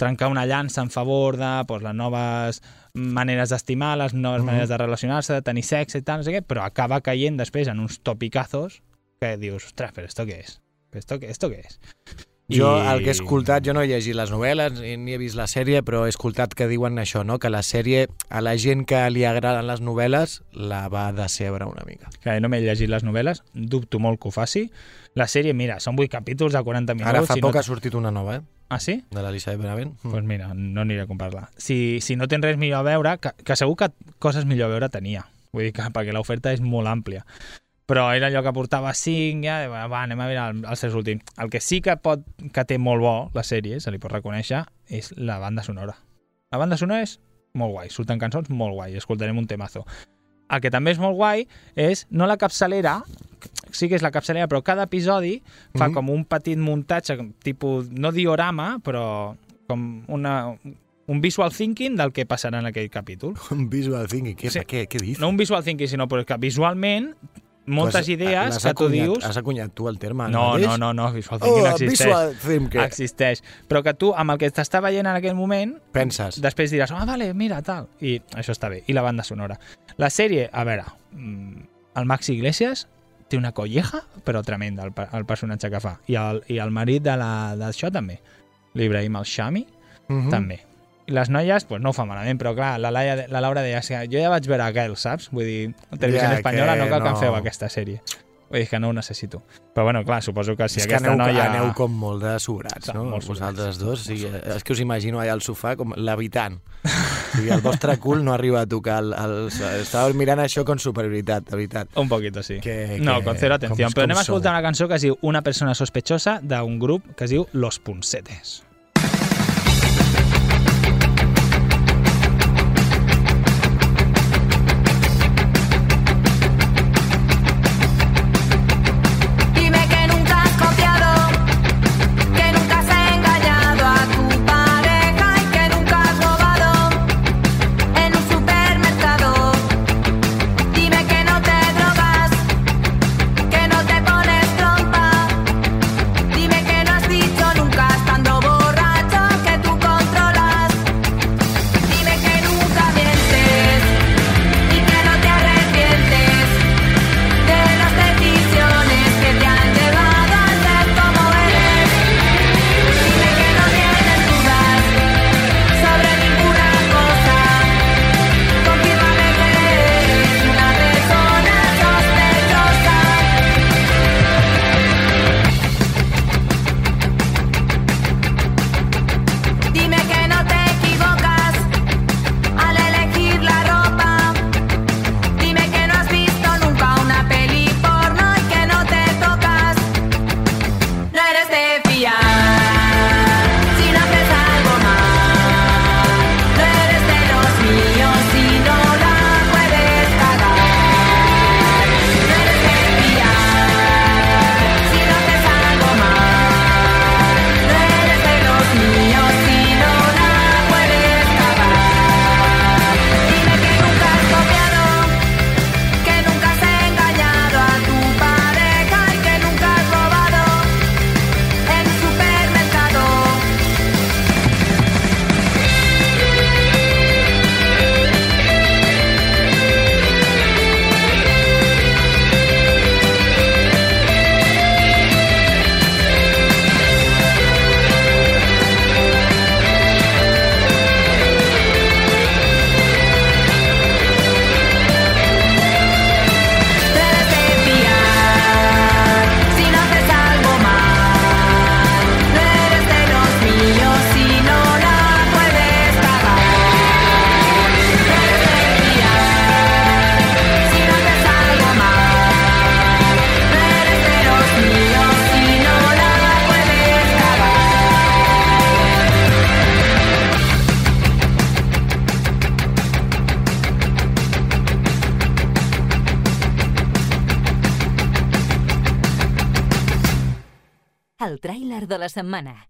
trencar una llança en favor de pues, les noves maneres d'estimar, les noves Mhm. maneres de relacionar-se, de tenir sexe i tal, no sé què, però acaba caient després en uns topicazos que dius, ostres, però esto què és? Però esto, esto què és? Jo, I- el que he escoltat, jo no he llegit les novel·les ni, ni he vist la sèrie, però he escoltat que diuen això, no? que la sèrie, a la gent que li agraden les novel·les, la va decebre una mica. que no m'he llegit les novel·les, dubto molt que ho faci. La sèrie, mira, són 8 capítols de 40 minuts. Ara fa si poc no... ha sortit una nova, eh? Ah, sí? de l'Elisabet Benavent. Doncs pues mira, no aniré a comprar-la. Si, si no tens res millor a veure, que, que segur que coses millor a veure tenia. Vull dir que perquè l'oferta és molt àmplia. Però era allò que portava 5, ja, va, va, anem a veure el- els tres últims. El que sí que pot que té molt bo la sèrie, se li pot reconèixer, és la banda sonora. La banda sonora és molt guai, surten cançons molt guai, escoltarem un temazo. El que també és molt guai és, no la capçalera, sí que és la capçalera, però cada episodi fa Mhm. com un petit muntatge, tipus, no diorama, però com una, un visual thinking del que passarà en aquell capítol. Un visual thinking, què, Sí. sí. què, què dius? No un visual thinking, sinó però que visualment moltes Pues, idees que tu acunyat- dius... Has acunyat tu el terme No, no, no, no, visual thinking Oh, existeix. visual thinking. Existeix. Però que tu, amb el que t'està veient en aquell moment, Penses. després diràs, ah, vale, mira, tal. I això està bé. I la banda sonora. La sèrie, a veure, mm, el Maxi Iglesias té una colleja, però tremenda, el, el personatge que fa. I el, i el marit de la- d'això també. L'Ibrahim Al-Shami, Mhm. també. I les noies, pues, no ho fa malament, però clar, la, Laia, la Laura deia, "Sí, jo ja vaig veure aquell, saps? Vull dir, televisió Ja, espanyola que no cal que em no. feu aquesta sèrie. Vull dir que no ho necessito. Però bueno, clar, suposo que si és que aquesta aneu, noia... aneu com molt de sobrats, Clar, no? molt sobrats. Vosaltres dos. Sí, és que us imagino allà al sofà com l'habitant. O sigui, el vostre cul no arriba a tocar el... el estàveu mirant això con superioritat, de veritat. Un poquito, sí. Que, No, que- con cero atenció. com- Però com anem a escoltar una cançó que es diu Una persona sospechosa d'un grup que es diu Los Punsetes. La setmana.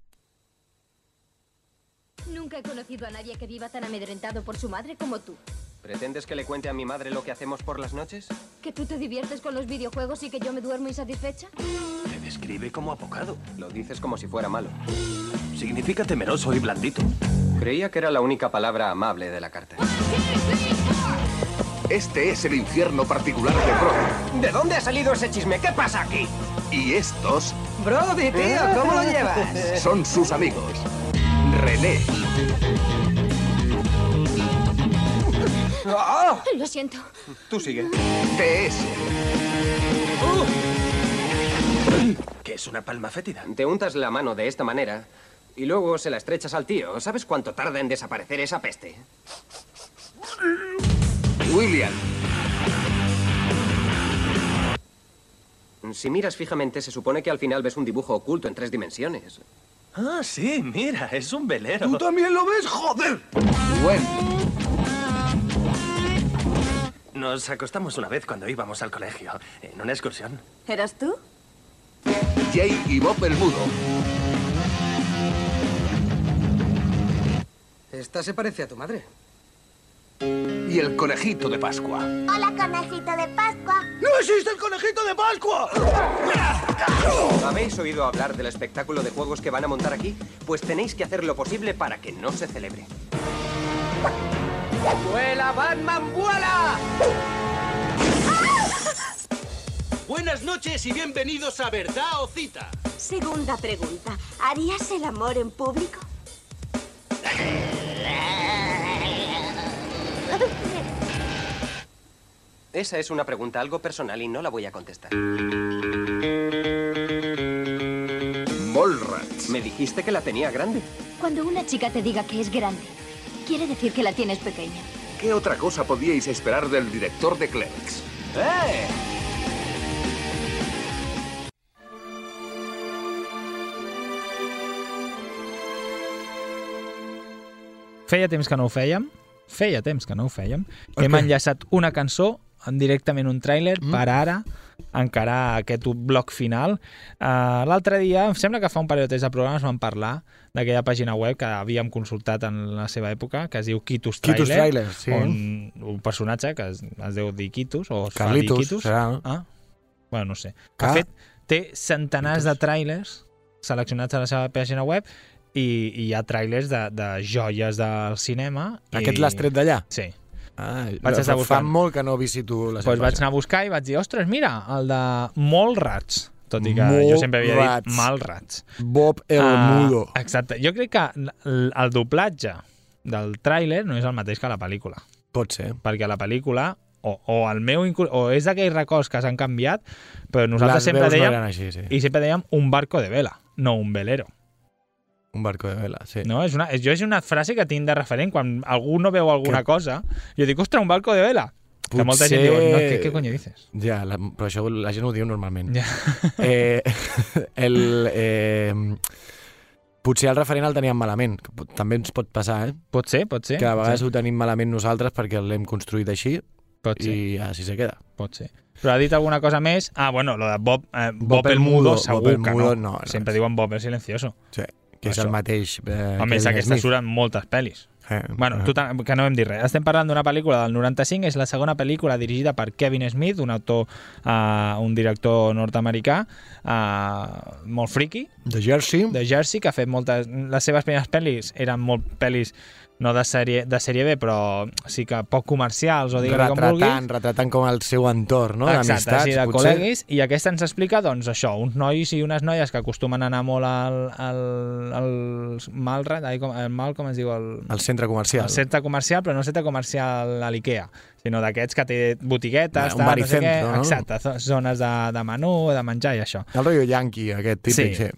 Nunca he conocido a nadie que viva tan amedrentado por su madre como tú. ¿Pretendes que le cuente a mi madre lo que hacemos por las noches? ¿Que tú te diviertes con los videojuegos y que yo me duermo insatisfecha? Te describe como abocado. Lo dices como si fuera malo. Significa temeroso y blandito. Creía que era la única palabra amable de la carta. Este es el infierno particular de Brody. ¿De dónde ha salido ese chisme? ¿Qué pasa aquí? Y estos Brody, tío, ¿cómo lo llevas? son sus amigos. René, ¡Ah! Lo siento. Tú sigue. TS, ¿Qué es una palma fétida? Te untas la mano de esta manera y luego se la estrechas al tío. ¿Sabes cuánto tarda en desaparecer esa peste? William, Si miras fijamente, se supone que al final ves un dibujo oculto en tres dimensiones. Ah, sí, mira, es un velero. ¿Tú también lo ves? ¡Joder! Gwen, Nos acostamos una vez cuando íbamos al colegio, en una excursión. ¿Eras tú? Jay y Bob el Mudo. Esta se parece a tu madre. Y el conejito de Pascua. Hola, conejito de Pascua. ¡No existe el conejito de Pascua! ¿Habéis oído hablar del espectáculo de juegos que van a montar aquí? Pues tenéis que hacer lo posible para que no se celebre. ¡Vuela, Batman, vuela! Buenas noches y bienvenidos a Verdad o Cita. Segunda pregunta. ¿Harías el amor en público? Esa es una pregunta algo personal y no la voy a contestar. Mallrats. Me dijiste que la tenía grande. Cuando una chica te diga que es grande, Quiere decir que la tienes pequeña. ¿Qué otra cosa podíais esperar del director de Clerks? ¡Eh! Feia temps que no ho fèiem, feia temps que no ho fèiem, Ok. hem enllaçat una cançó directament un tràiler mm. per ara encarar aquest bloc final. Uh, L'altre dia, em sembla que fa un parell de temps de programes vam parlar d'aquella pàgina web que havíem consultat en la seva època, que es diu Kitus Trailer, Kitus Trailer, sí. on un personatge que es, es deu dir Kitus, o es Carlitos, fa dir Kitus. serà? Ah, bueno, no sé. Que, de fet, té centenars de trailers seleccionats a la seva pàgina web i, i hi ha trailers de, de joies del cinema. Aquest i... l'has tret d'allà? Sí. Ah, Vaig estar fa buscant. molt que no visito la Pues seva vaig anar a buscar i vaig dir, ostres, mira, el de Mallrats. Tot i que jo Mallrats. sempre havia dit Malrats. Bob el Ah, Mudo. Exacte. Jo crec que el, el doblatge del tràiler no és el mateix que la pel·lícula. Pot ser. Perquè la pel·lícula, o, o el meu, o és d'aquells records que s'han canviat, però nosaltres Les sempre no dèiem, eren així, sí. i sempre dèiem un barco de vela, no un velero. Un barco de vela, sí. No? És una, és, jo és una frase que tinc de referent. Quan algú no veu alguna Que- cosa, jo dic, ostres, un barco de vela. Que molta gent diu, no, què, què coño dices? Ja, la, però això la gent ho diu normalment. Ja. Eh, el, eh, potser el referent el teníem malament. que També ens pot passar, eh? Pot ser, pot ser. Que a vegades sí. ho tenim malament nosaltres perquè l'hem construït així Pot ser. i així se queda. Pot ser. Però ha dit alguna cosa més? Ah, bueno, lo de Bob, eh, Bob, Bob el Mudo, segur Bob el que Mudo, no. no, no. Sempre diuen Bob el Silencioso. Sí, que és Això. el mateix. Eh, A més, aquesta Smith. surt en moltes pel·lis. Eh, Bueno, eh. tu que no hem dit res. Estem parlant d'una pel·lícula del 95, és la segona pel·lícula dirigida per Kevin Smith, un autor, uh, un director nord-americà, uh, molt friki, De Jersey. de Jersey, que ha fet moltes... Les seves primeres pel·lis eren molt pel·lis no de sèrie, de sèrie B, però sí que poc comercials, o digue-li com vulguis. retratant, retratant com el seu entorn, no? Exacte, sí, de potser. col·leguis, i aquesta ens explica, doncs, això, uns nois i unes noies que acostumen a anar molt al, al, al com, el mal, com es diu? El, El centre comercial. el centre comercial, però no el centre comercial a l'IKEA, sinó d'aquests que té botiguetes, Un tal, no sé què, no? exacte, zo- zones de, de menú, de menjar i això. El rotllo yankee, aquest típic, sí. Sí.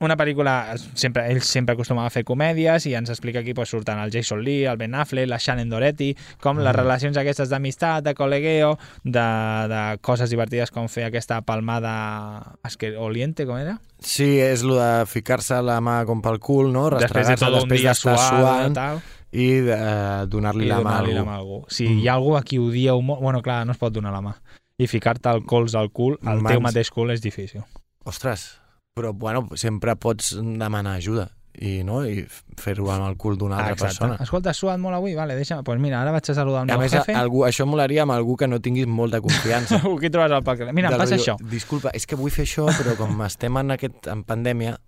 Una pel·lícula, sempre, ell sempre acostumava a fer comèdies i ens explica aquí pues, surten el Jason Lee, el Ben Affleck, la Shannon Doretti, com les relacions aquestes d'amistat, de col·legueo, de, de coses divertides com fer aquesta palmada esque- oliente, com era? Sí, és lo de ficar-se la mà com pel cul, no? Després de tot un dia suant, suant tal. i de, eh, donar-li la algú. la mà a algú. Si hi ha algú a qui odieu molt... Bueno, clar, no es pot donar la mà. I ficar-te el cols al cul, al Mans. teu mateix cul és difícil. Ostres, però bueno, sempre pots demanar ajuda i, no? I fer-ho amb el cul d'una altra persona. Escolta, has suat molt avui? Vale, deixa'm... Pues mira, ara vaig a saludar el A meu més, jefe. algú, això molaria amb algú que no tinguis molta confiança. Algú que trobes al parc. Mira, em passa rotllo, això. Disculpa, és que vull fer això, però com estem en, aquest, en pandèmia,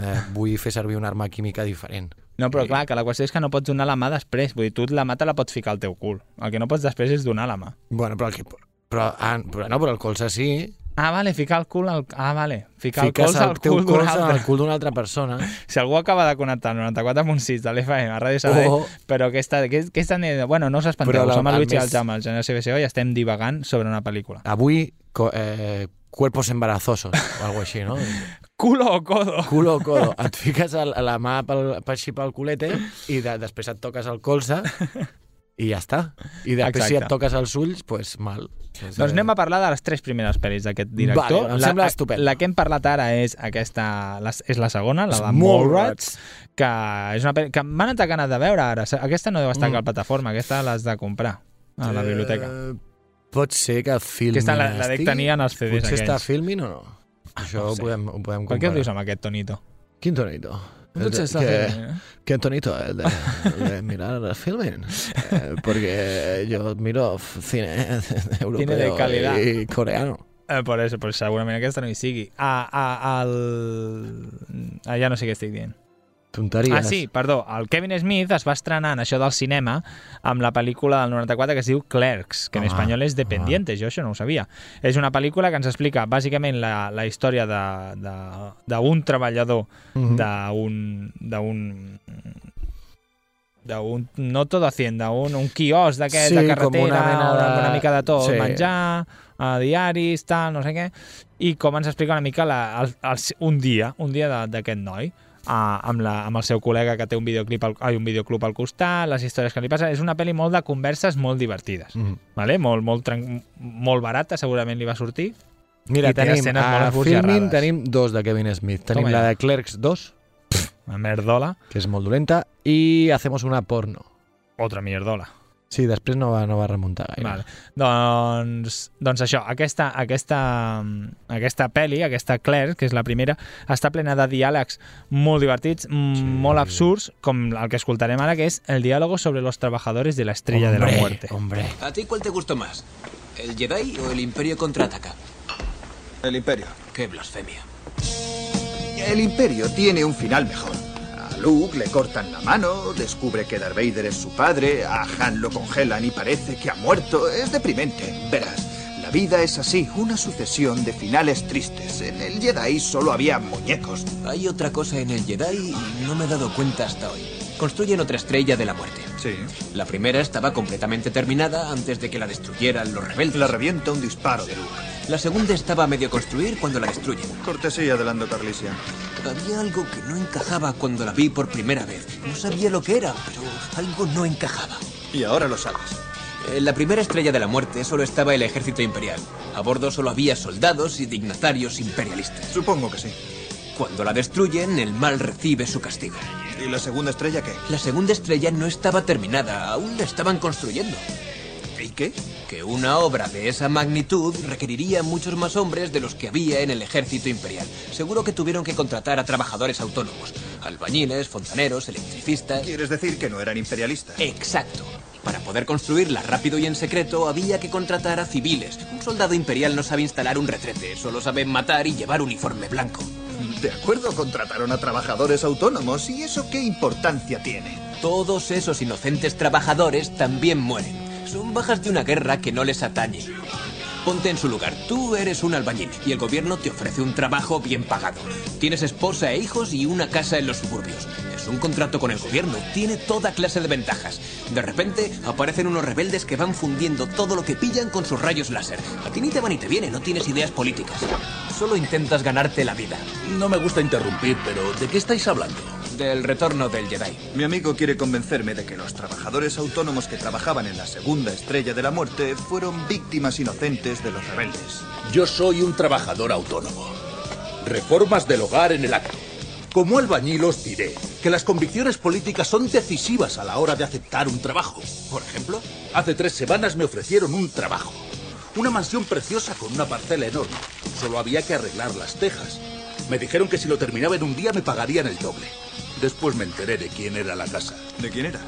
eh, vull fer servir una arma química diferent. No, però clar, que la qüestió és que no pots donar la mà després. Vull dir, tu la mà te la pots ficar al teu cul. El que no pots després és donar la mà. Bueno, però el, que, però, ah, però, no, però el colze sí. Ah, vale, ficar el cul al... Ah, vale. Ficar el Fiques al teu cul d'un colze altre. al cul d'una altra persona. Si algú acaba de connectar el 94.6 de l'FM a Ràdio Sabadell, Oh. però que, que està, bueno, no us espanteu, la- som el el Luigi i el més- Jaume, el Generació CBCO, i estem divagant sobre una pel·lícula. Avui, co eh, cuerpos embarazosos, o algo així, no? Culo o codo. Culo o codo. Et fiques el, la mà pel, pel, així pel culete i de, després et toques el colze i ja està. I després si Exacte. et toques els ulls, pues mal. Doncs anem a parlar de les tres primeres pel·lis d'aquest director. Vale, em la, sembla estupend. La que hem parlat ara és aquesta, la, és la segona, la de Mallrats. Que és una pel·li que m'han entrat ganes de veure ara. Aquesta no deu estar Mm. a la plataforma, aquesta l'has de comprar a la biblioteca. Eh, pot ser que filmin Aquesta la- la dec tenir en els CDs Potser està aquells. filmin o no? Això no ho ho, podem, ho podem Per què ho comparar. dius amb aquest tonito? Quin tonito? Potser està que, filmin, eh? ¿Qué tonito el de, el de mirar el filming? Eh, porque yo miro cine europeo Cine de calidad. y coreano. Eh, por eso, pues segurament aquesta no hi sigui. A, a, al... Ah, ja no sé què estic dient. Tonteries. Ah, sí, perdó. El Kevin Smith es va estrenar en això del cinema amb la pel·lícula del 94 que es diu Clerks, que en Ah, espanyol és Dependientes, jo això no ho sabia. És una pel·lícula que ens explica bàsicament la, la història de- de- d'un treballador Mhm. d'un d'un d'un no todo hacienda, un, un quiosc d'aquest Sí, de carretera, una mena de- una mica de tot, sí. menjar, a diaris, tal, no sé què, i com ens explica una mica la, el, el, un dia, un dia d'aquest noi. Uh, amb, la, amb el seu col·lega que té un videoclip al, ai, un videoclub al costat, les històries que li passen. És una pel·li molt de converses molt divertides. Mhm. Vale? Molt, molt, molt barata, segurament li va sortir. Mira, I té tenim a. Filmin tenim dos de Kevin Smith. Tenim Toma la ja. de Clerks 2, Una merdola. que és molt dolenta, i Hacemos una porno. Otra mierdola. Sí, després no va, no va remuntar gaire. Vale. Doncs, doncs això, aquesta, aquesta, aquesta pel·li, aquesta Claire, que és la primera, està plena de diàlegs molt divertits, sí. molt absurds, com el que escoltarem ara, que és el diálogo sobre los trabajadores de la estrella de la Hombre, muerte. Hombre. ¿A ti cuál te gustó más? ¿El Jedi o el Imperio contraataca? El Imperio. ¡Qué blasfemia! El Imperio tiene un final mejor. Luke le cortan la mano, descubre que Darth Vader es su padre, a Han lo congelan y parece que ha muerto. Es deprimente. Verás, la vida es así, una sucesión de finales tristes. En el Jedi solo había muñecos. Hay otra cosa en el Jedi y no me he dado cuenta hasta hoy. Construyen otra estrella de la muerte. Sí. La primera estaba completamente terminada antes de que la destruyeran los rebeldes. La revienta un disparo de Luke. La segunda estaba a medio construir cuando la destruyen. Cortesía de Lando Carlisian. Había algo que no encajaba cuando la vi por primera vez. No sabía lo que era, pero algo no encajaba. Y ahora lo sabes. En la primera estrella de la muerte solo estaba el ejército imperial. A bordo solo había soldados y dignatarios imperialistas. Supongo que sí. Cuando la destruyen, el mal recibe su castigo. ¿Y la segunda estrella qué? La segunda estrella no estaba terminada, aún la estaban construyendo. ¿Y qué? Que una obra de esa magnitud requeriría muchos más hombres de los que había en el ejército imperial. Seguro que tuvieron que contratar a trabajadores autónomos. Albañiles, fontaneros, electricistas. ¿Quieres decir que no eran imperialistas? Exacto. Para poder construirla rápido y en secreto había que contratar a civiles. Un soldado imperial no sabe instalar un retrete, solo sabe matar y llevar uniforme blanco. De acuerdo, contrataron a trabajadores autónomos. ¿Y eso qué importancia tiene? Todos esos inocentes trabajadores también mueren. Son bajas de una guerra que no les atañe. Ponte en su lugar. Tú eres un albañil y el gobierno te ofrece un trabajo bien pagado. Tienes esposa e hijos y una casa en los suburbios. Es un contrato con el gobierno. Tiene toda clase de ventajas. De repente aparecen unos rebeldes que van fundiendo todo lo que pillan con sus rayos láser. A ti ni te va ni te viene, no tienes ideas políticas. Solo intentas ganarte la vida. No me gusta interrumpir, pero ¿de qué estáis hablando? Del retorno del Jedi. Mi amigo quiere convencerme de que los trabajadores autónomos que trabajaban en la segunda estrella de la muerte fueron víctimas inocentes de los rebeldes. Yo soy un trabajador autónomo. Reformas del hogar en el acto. Como albañil os diré que las convicciones políticas son decisivas a la hora de aceptar un trabajo. Por ejemplo, Hace tres semanas me ofrecieron un trabajo. Una mansión preciosa con una parcela enorme. Solo había que arreglar las tejas. Me dijeron que si lo terminaba en un día me pagarían el doble. Después me enteré de quién era la casa. ¿De quién era?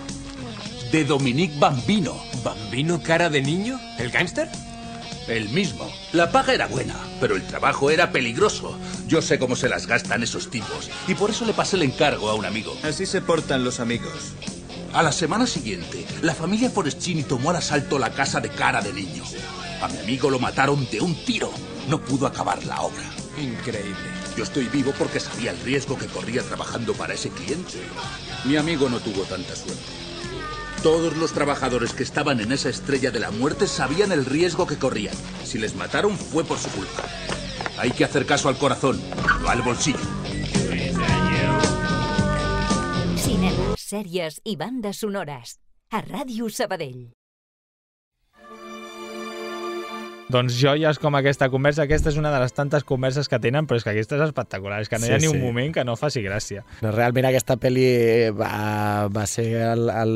De Dominique Bambino. ¿Bambino cara de niño? ¿El gángster? El mismo. La paga era buena, pero el trabajo era peligroso. Yo sé cómo se las gastan esos tipos. Y por eso le pasé el encargo a un amigo. Así se portan los amigos. A la semana siguiente, la familia Forestini tomó al asalto la casa de cara de niño. A mi amigo lo mataron de un tiro. No pudo acabar la obra. Increíble. Yo estoy vivo porque sabía el riesgo que corría trabajando para ese cliente. Mi amigo no tuvo tanta suerte. Todos los trabajadores que estaban en esa estrella de la muerte sabían el riesgo que corrían. Si les mataron fue por su culpa. Hay que hacer caso al corazón, no al bolsillo. Cinema, sèries i bandes sonores. A Ràdio Sabadell. Doncs joies com aquesta conversa, aquesta és una de les tantes converses que tenen, però és que aquesta és espectacular, és que no hi ha Sí, ni un sí. moment que no faci gràcia. No, realment aquesta pel·li va, va ser el, el,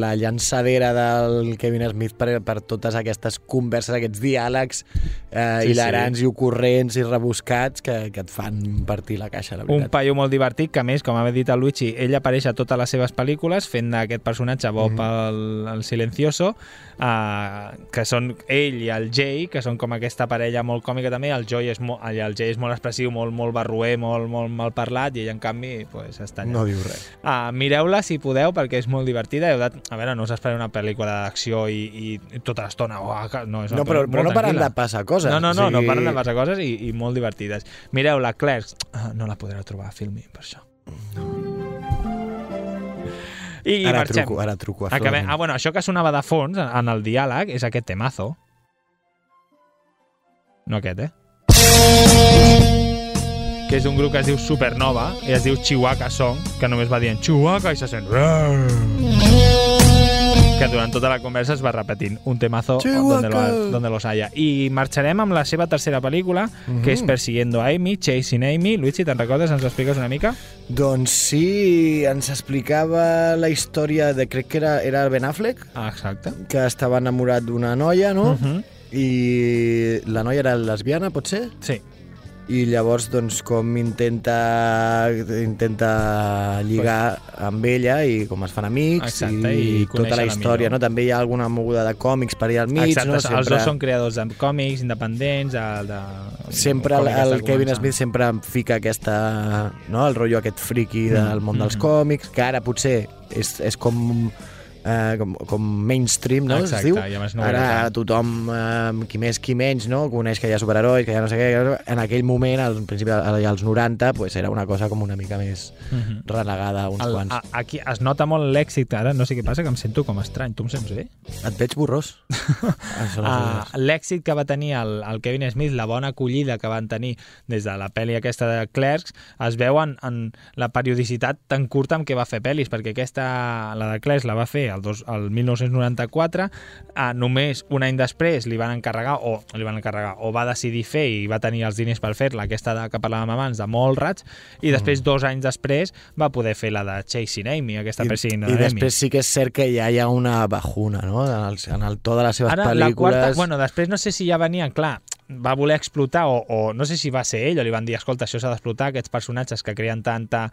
la llançadera del Kevin Smith per, per totes aquestes converses, aquests diàlegs eh, Sí, sí, hilarants sí. i ocorrents i rebuscats que, que et fan partir la caixa, la Un veritat. paio molt divertit, que a més, com ha dit el Luigi, ell apareix a totes les seves pel·lícules fent d'aquest personatge Bob Mhm. el, el silencioso, uh, que són ell i el Jay, que són com aquesta parella molt còmica també, el Joy és molt, el Jay és molt expressiu, molt, molt barruer, molt, molt mal parlat, i ell, en canvi, pues, està allà. No diu res. Uh, Mireu-la si podeu, perquè és molt divertida. Heu de, a veure, no us espereu una pel·lícula d'acció i, i tota l'estona... Oh, no, és No, però- però no paren de passar coses, No, no, o no, no sigui- paren de passar coses i, i molt divertides. Mireu, la Clerks, ah, no la podreu trobar a Filmin, per això. I, i Ara marxem. truco, ara truco a Acabem. Ah, bueno, això que sonava de fons en el diàleg és aquest temazo. No aquest, eh? que és un grup que es diu Supernova i es diu Chihuahua Song, que només va dient Chihuahua i se sent... que durant tota la conversa es va repetint un temazo donde, lo, donde los haya. I marxarem amb la seva tercera pel·lícula, Mhm. que és Persiguiendo a Amy, Chasing Amy. Luigi, te'n recordes? Ens expliques una mica? Doncs sí, ens explicava la història de, crec que era, era Ben Affleck, Ah, exacte. que estava enamorat d'una noia, no? Mhm. I la noia era lesbiana, pot ser? Sí. I llavors, doncs, com intenta, intenta lligar amb ella i com es fan amics Exacte, i, i tota la història, no? També hi ha alguna moguda de còmics per allà al mig, Exacte, no? els dos són creadors de còmics independents, el de... sempre el, està el Kevin començant. Smith sempre em fica aquesta, no? el rotllo aquest friki del Mm, món dels mm. còmics, que ara potser és, és com, eh, com, com mainstream, no? Exacte, es diu. no ara tothom, eh, qui més, qui menys, no? coneix que hi ha superherois, que hi ha no sé què. En aquell moment, al principi, als 90, pues, era una cosa com una mica més Mhm. renegada, uns El, quants. a, aquí es nota molt l'èxit, ara no sé què passa, que em sento com estrany. Tu em sents bé? Et veig borrós. Uh, l'èxit que va tenir el, el Kevin Smith, la bona acollida que van tenir des de la pel·li aquesta de Clerks, es veu en, en la periodicitat tan curta amb què va fer pel·lis, perquè aquesta, la de Clerks la va fer el, dos, el 1994, uh, només un any després li van encarregar, o li van encarregar, o va decidir fer i va tenir els diners per fer-la, aquesta de, que parlàvem abans, de Mallrats, i després, dos anys després, va poder fer la de Chasing Amy, aquesta I, Persiguiendo I Amy. després sí que és cert que ja hi ha una bajuna, no? En el, en el to de les seves Ara, pel·lícules. la quarta, bueno, després no sé si ja venien, clar, va voler explotar, o, o no sé si va ser ell, o li van dir, escolta, això s'ha d'explotar, aquests personatges que creen tanta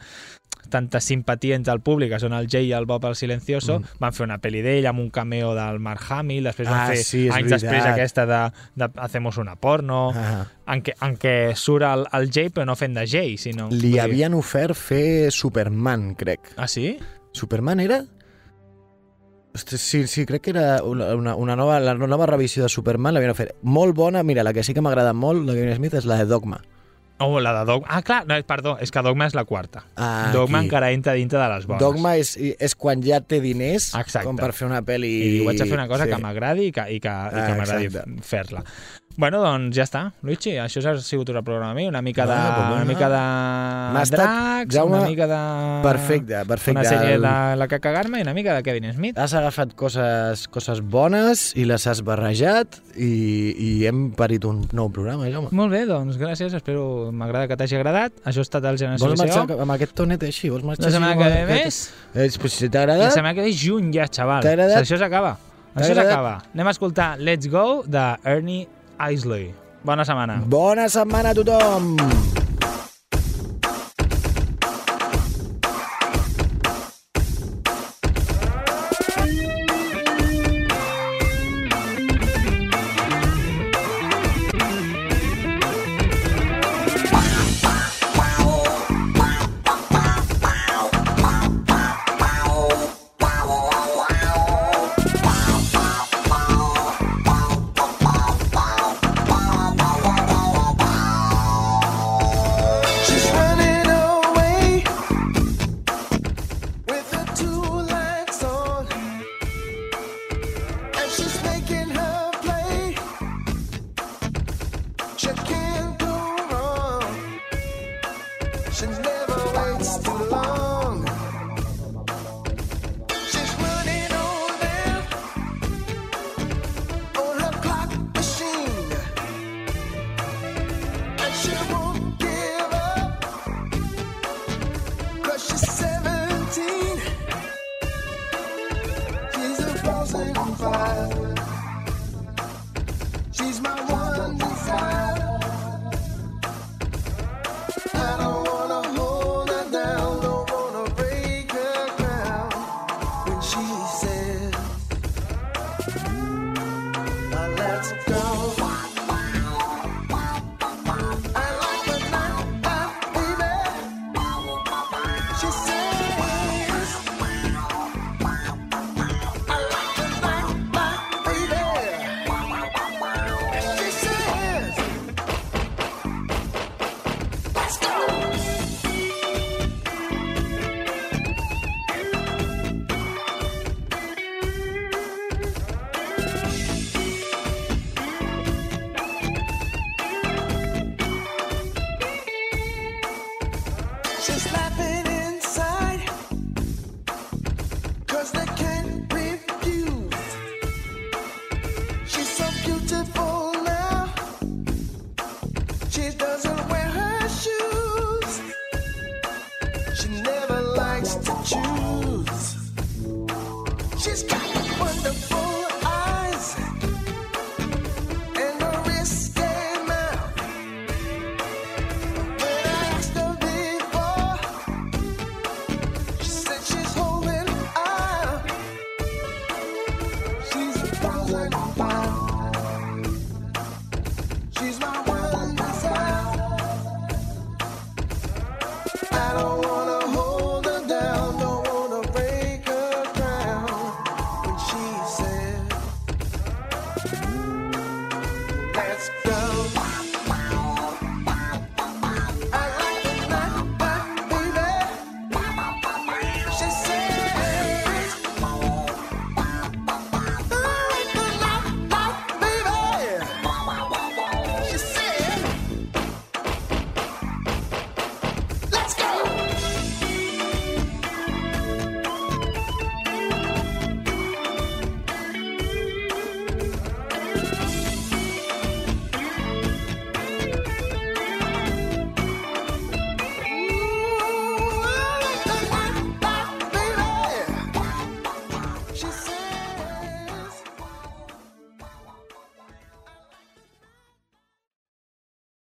tanta simpatia entre el públic, que són el Jay i el Bob el Silencioso, mm. van fer una pel·li d'ell amb un cameo del Mark Hamill, després van Ah, fer sí, anys veritat. després aquesta de, de Hacemos una porno, Ah. en, què, en què surt el, el Jay però no fent de Jay, sinó... Li vull dir- havien ofert fer Superman, crec. Ah, sí? Superman era? Ostres, sí, sí, crec que era una, una, una nova, la nova revisió de Superman l'havien ofert. Molt bona, mira, la que sí que m'agrada molt de Kevin Smith és la de Dogma. Oh, la de Dogma. Ah, clar, no, perdó, és que Dogma és la quarta. Ah, Dogma aquí. encara entra dintre de les bones. Dogma és, és quan ja té diners Exacte. com per fer una pel·li... i vaig a fer una cosa sí. que m'agradi i que, i que, i que Ah, m'agradi fer-la. Bueno, doncs ja està, Luigi, això ha sigut el programa mi, una mica de, pues una mica de dracs, Jaume, una mica de... perfecte, perfecte. Una sèrie El- de la que cagar-me i una mica de Kevin Smith. Has agafat coses, coses bones i les has barrejat i, i hem parit un nou programa, Jaume. Molt bé, doncs gràcies, espero m'agrada que t'hagi agradat. Això ha estat el Generació Vols marxar amb aquest tonet així? Vols marxar La setmana que ve més? Eh, pues, si t'ha I la agradat... setmana que ve juny ja, xaval. T'ha agradat? Això s'acaba. Això agradat? s'acaba. Anem a escoltar Let's Go de Ernie Isley. Bona setmana. Bona setmana a tothom!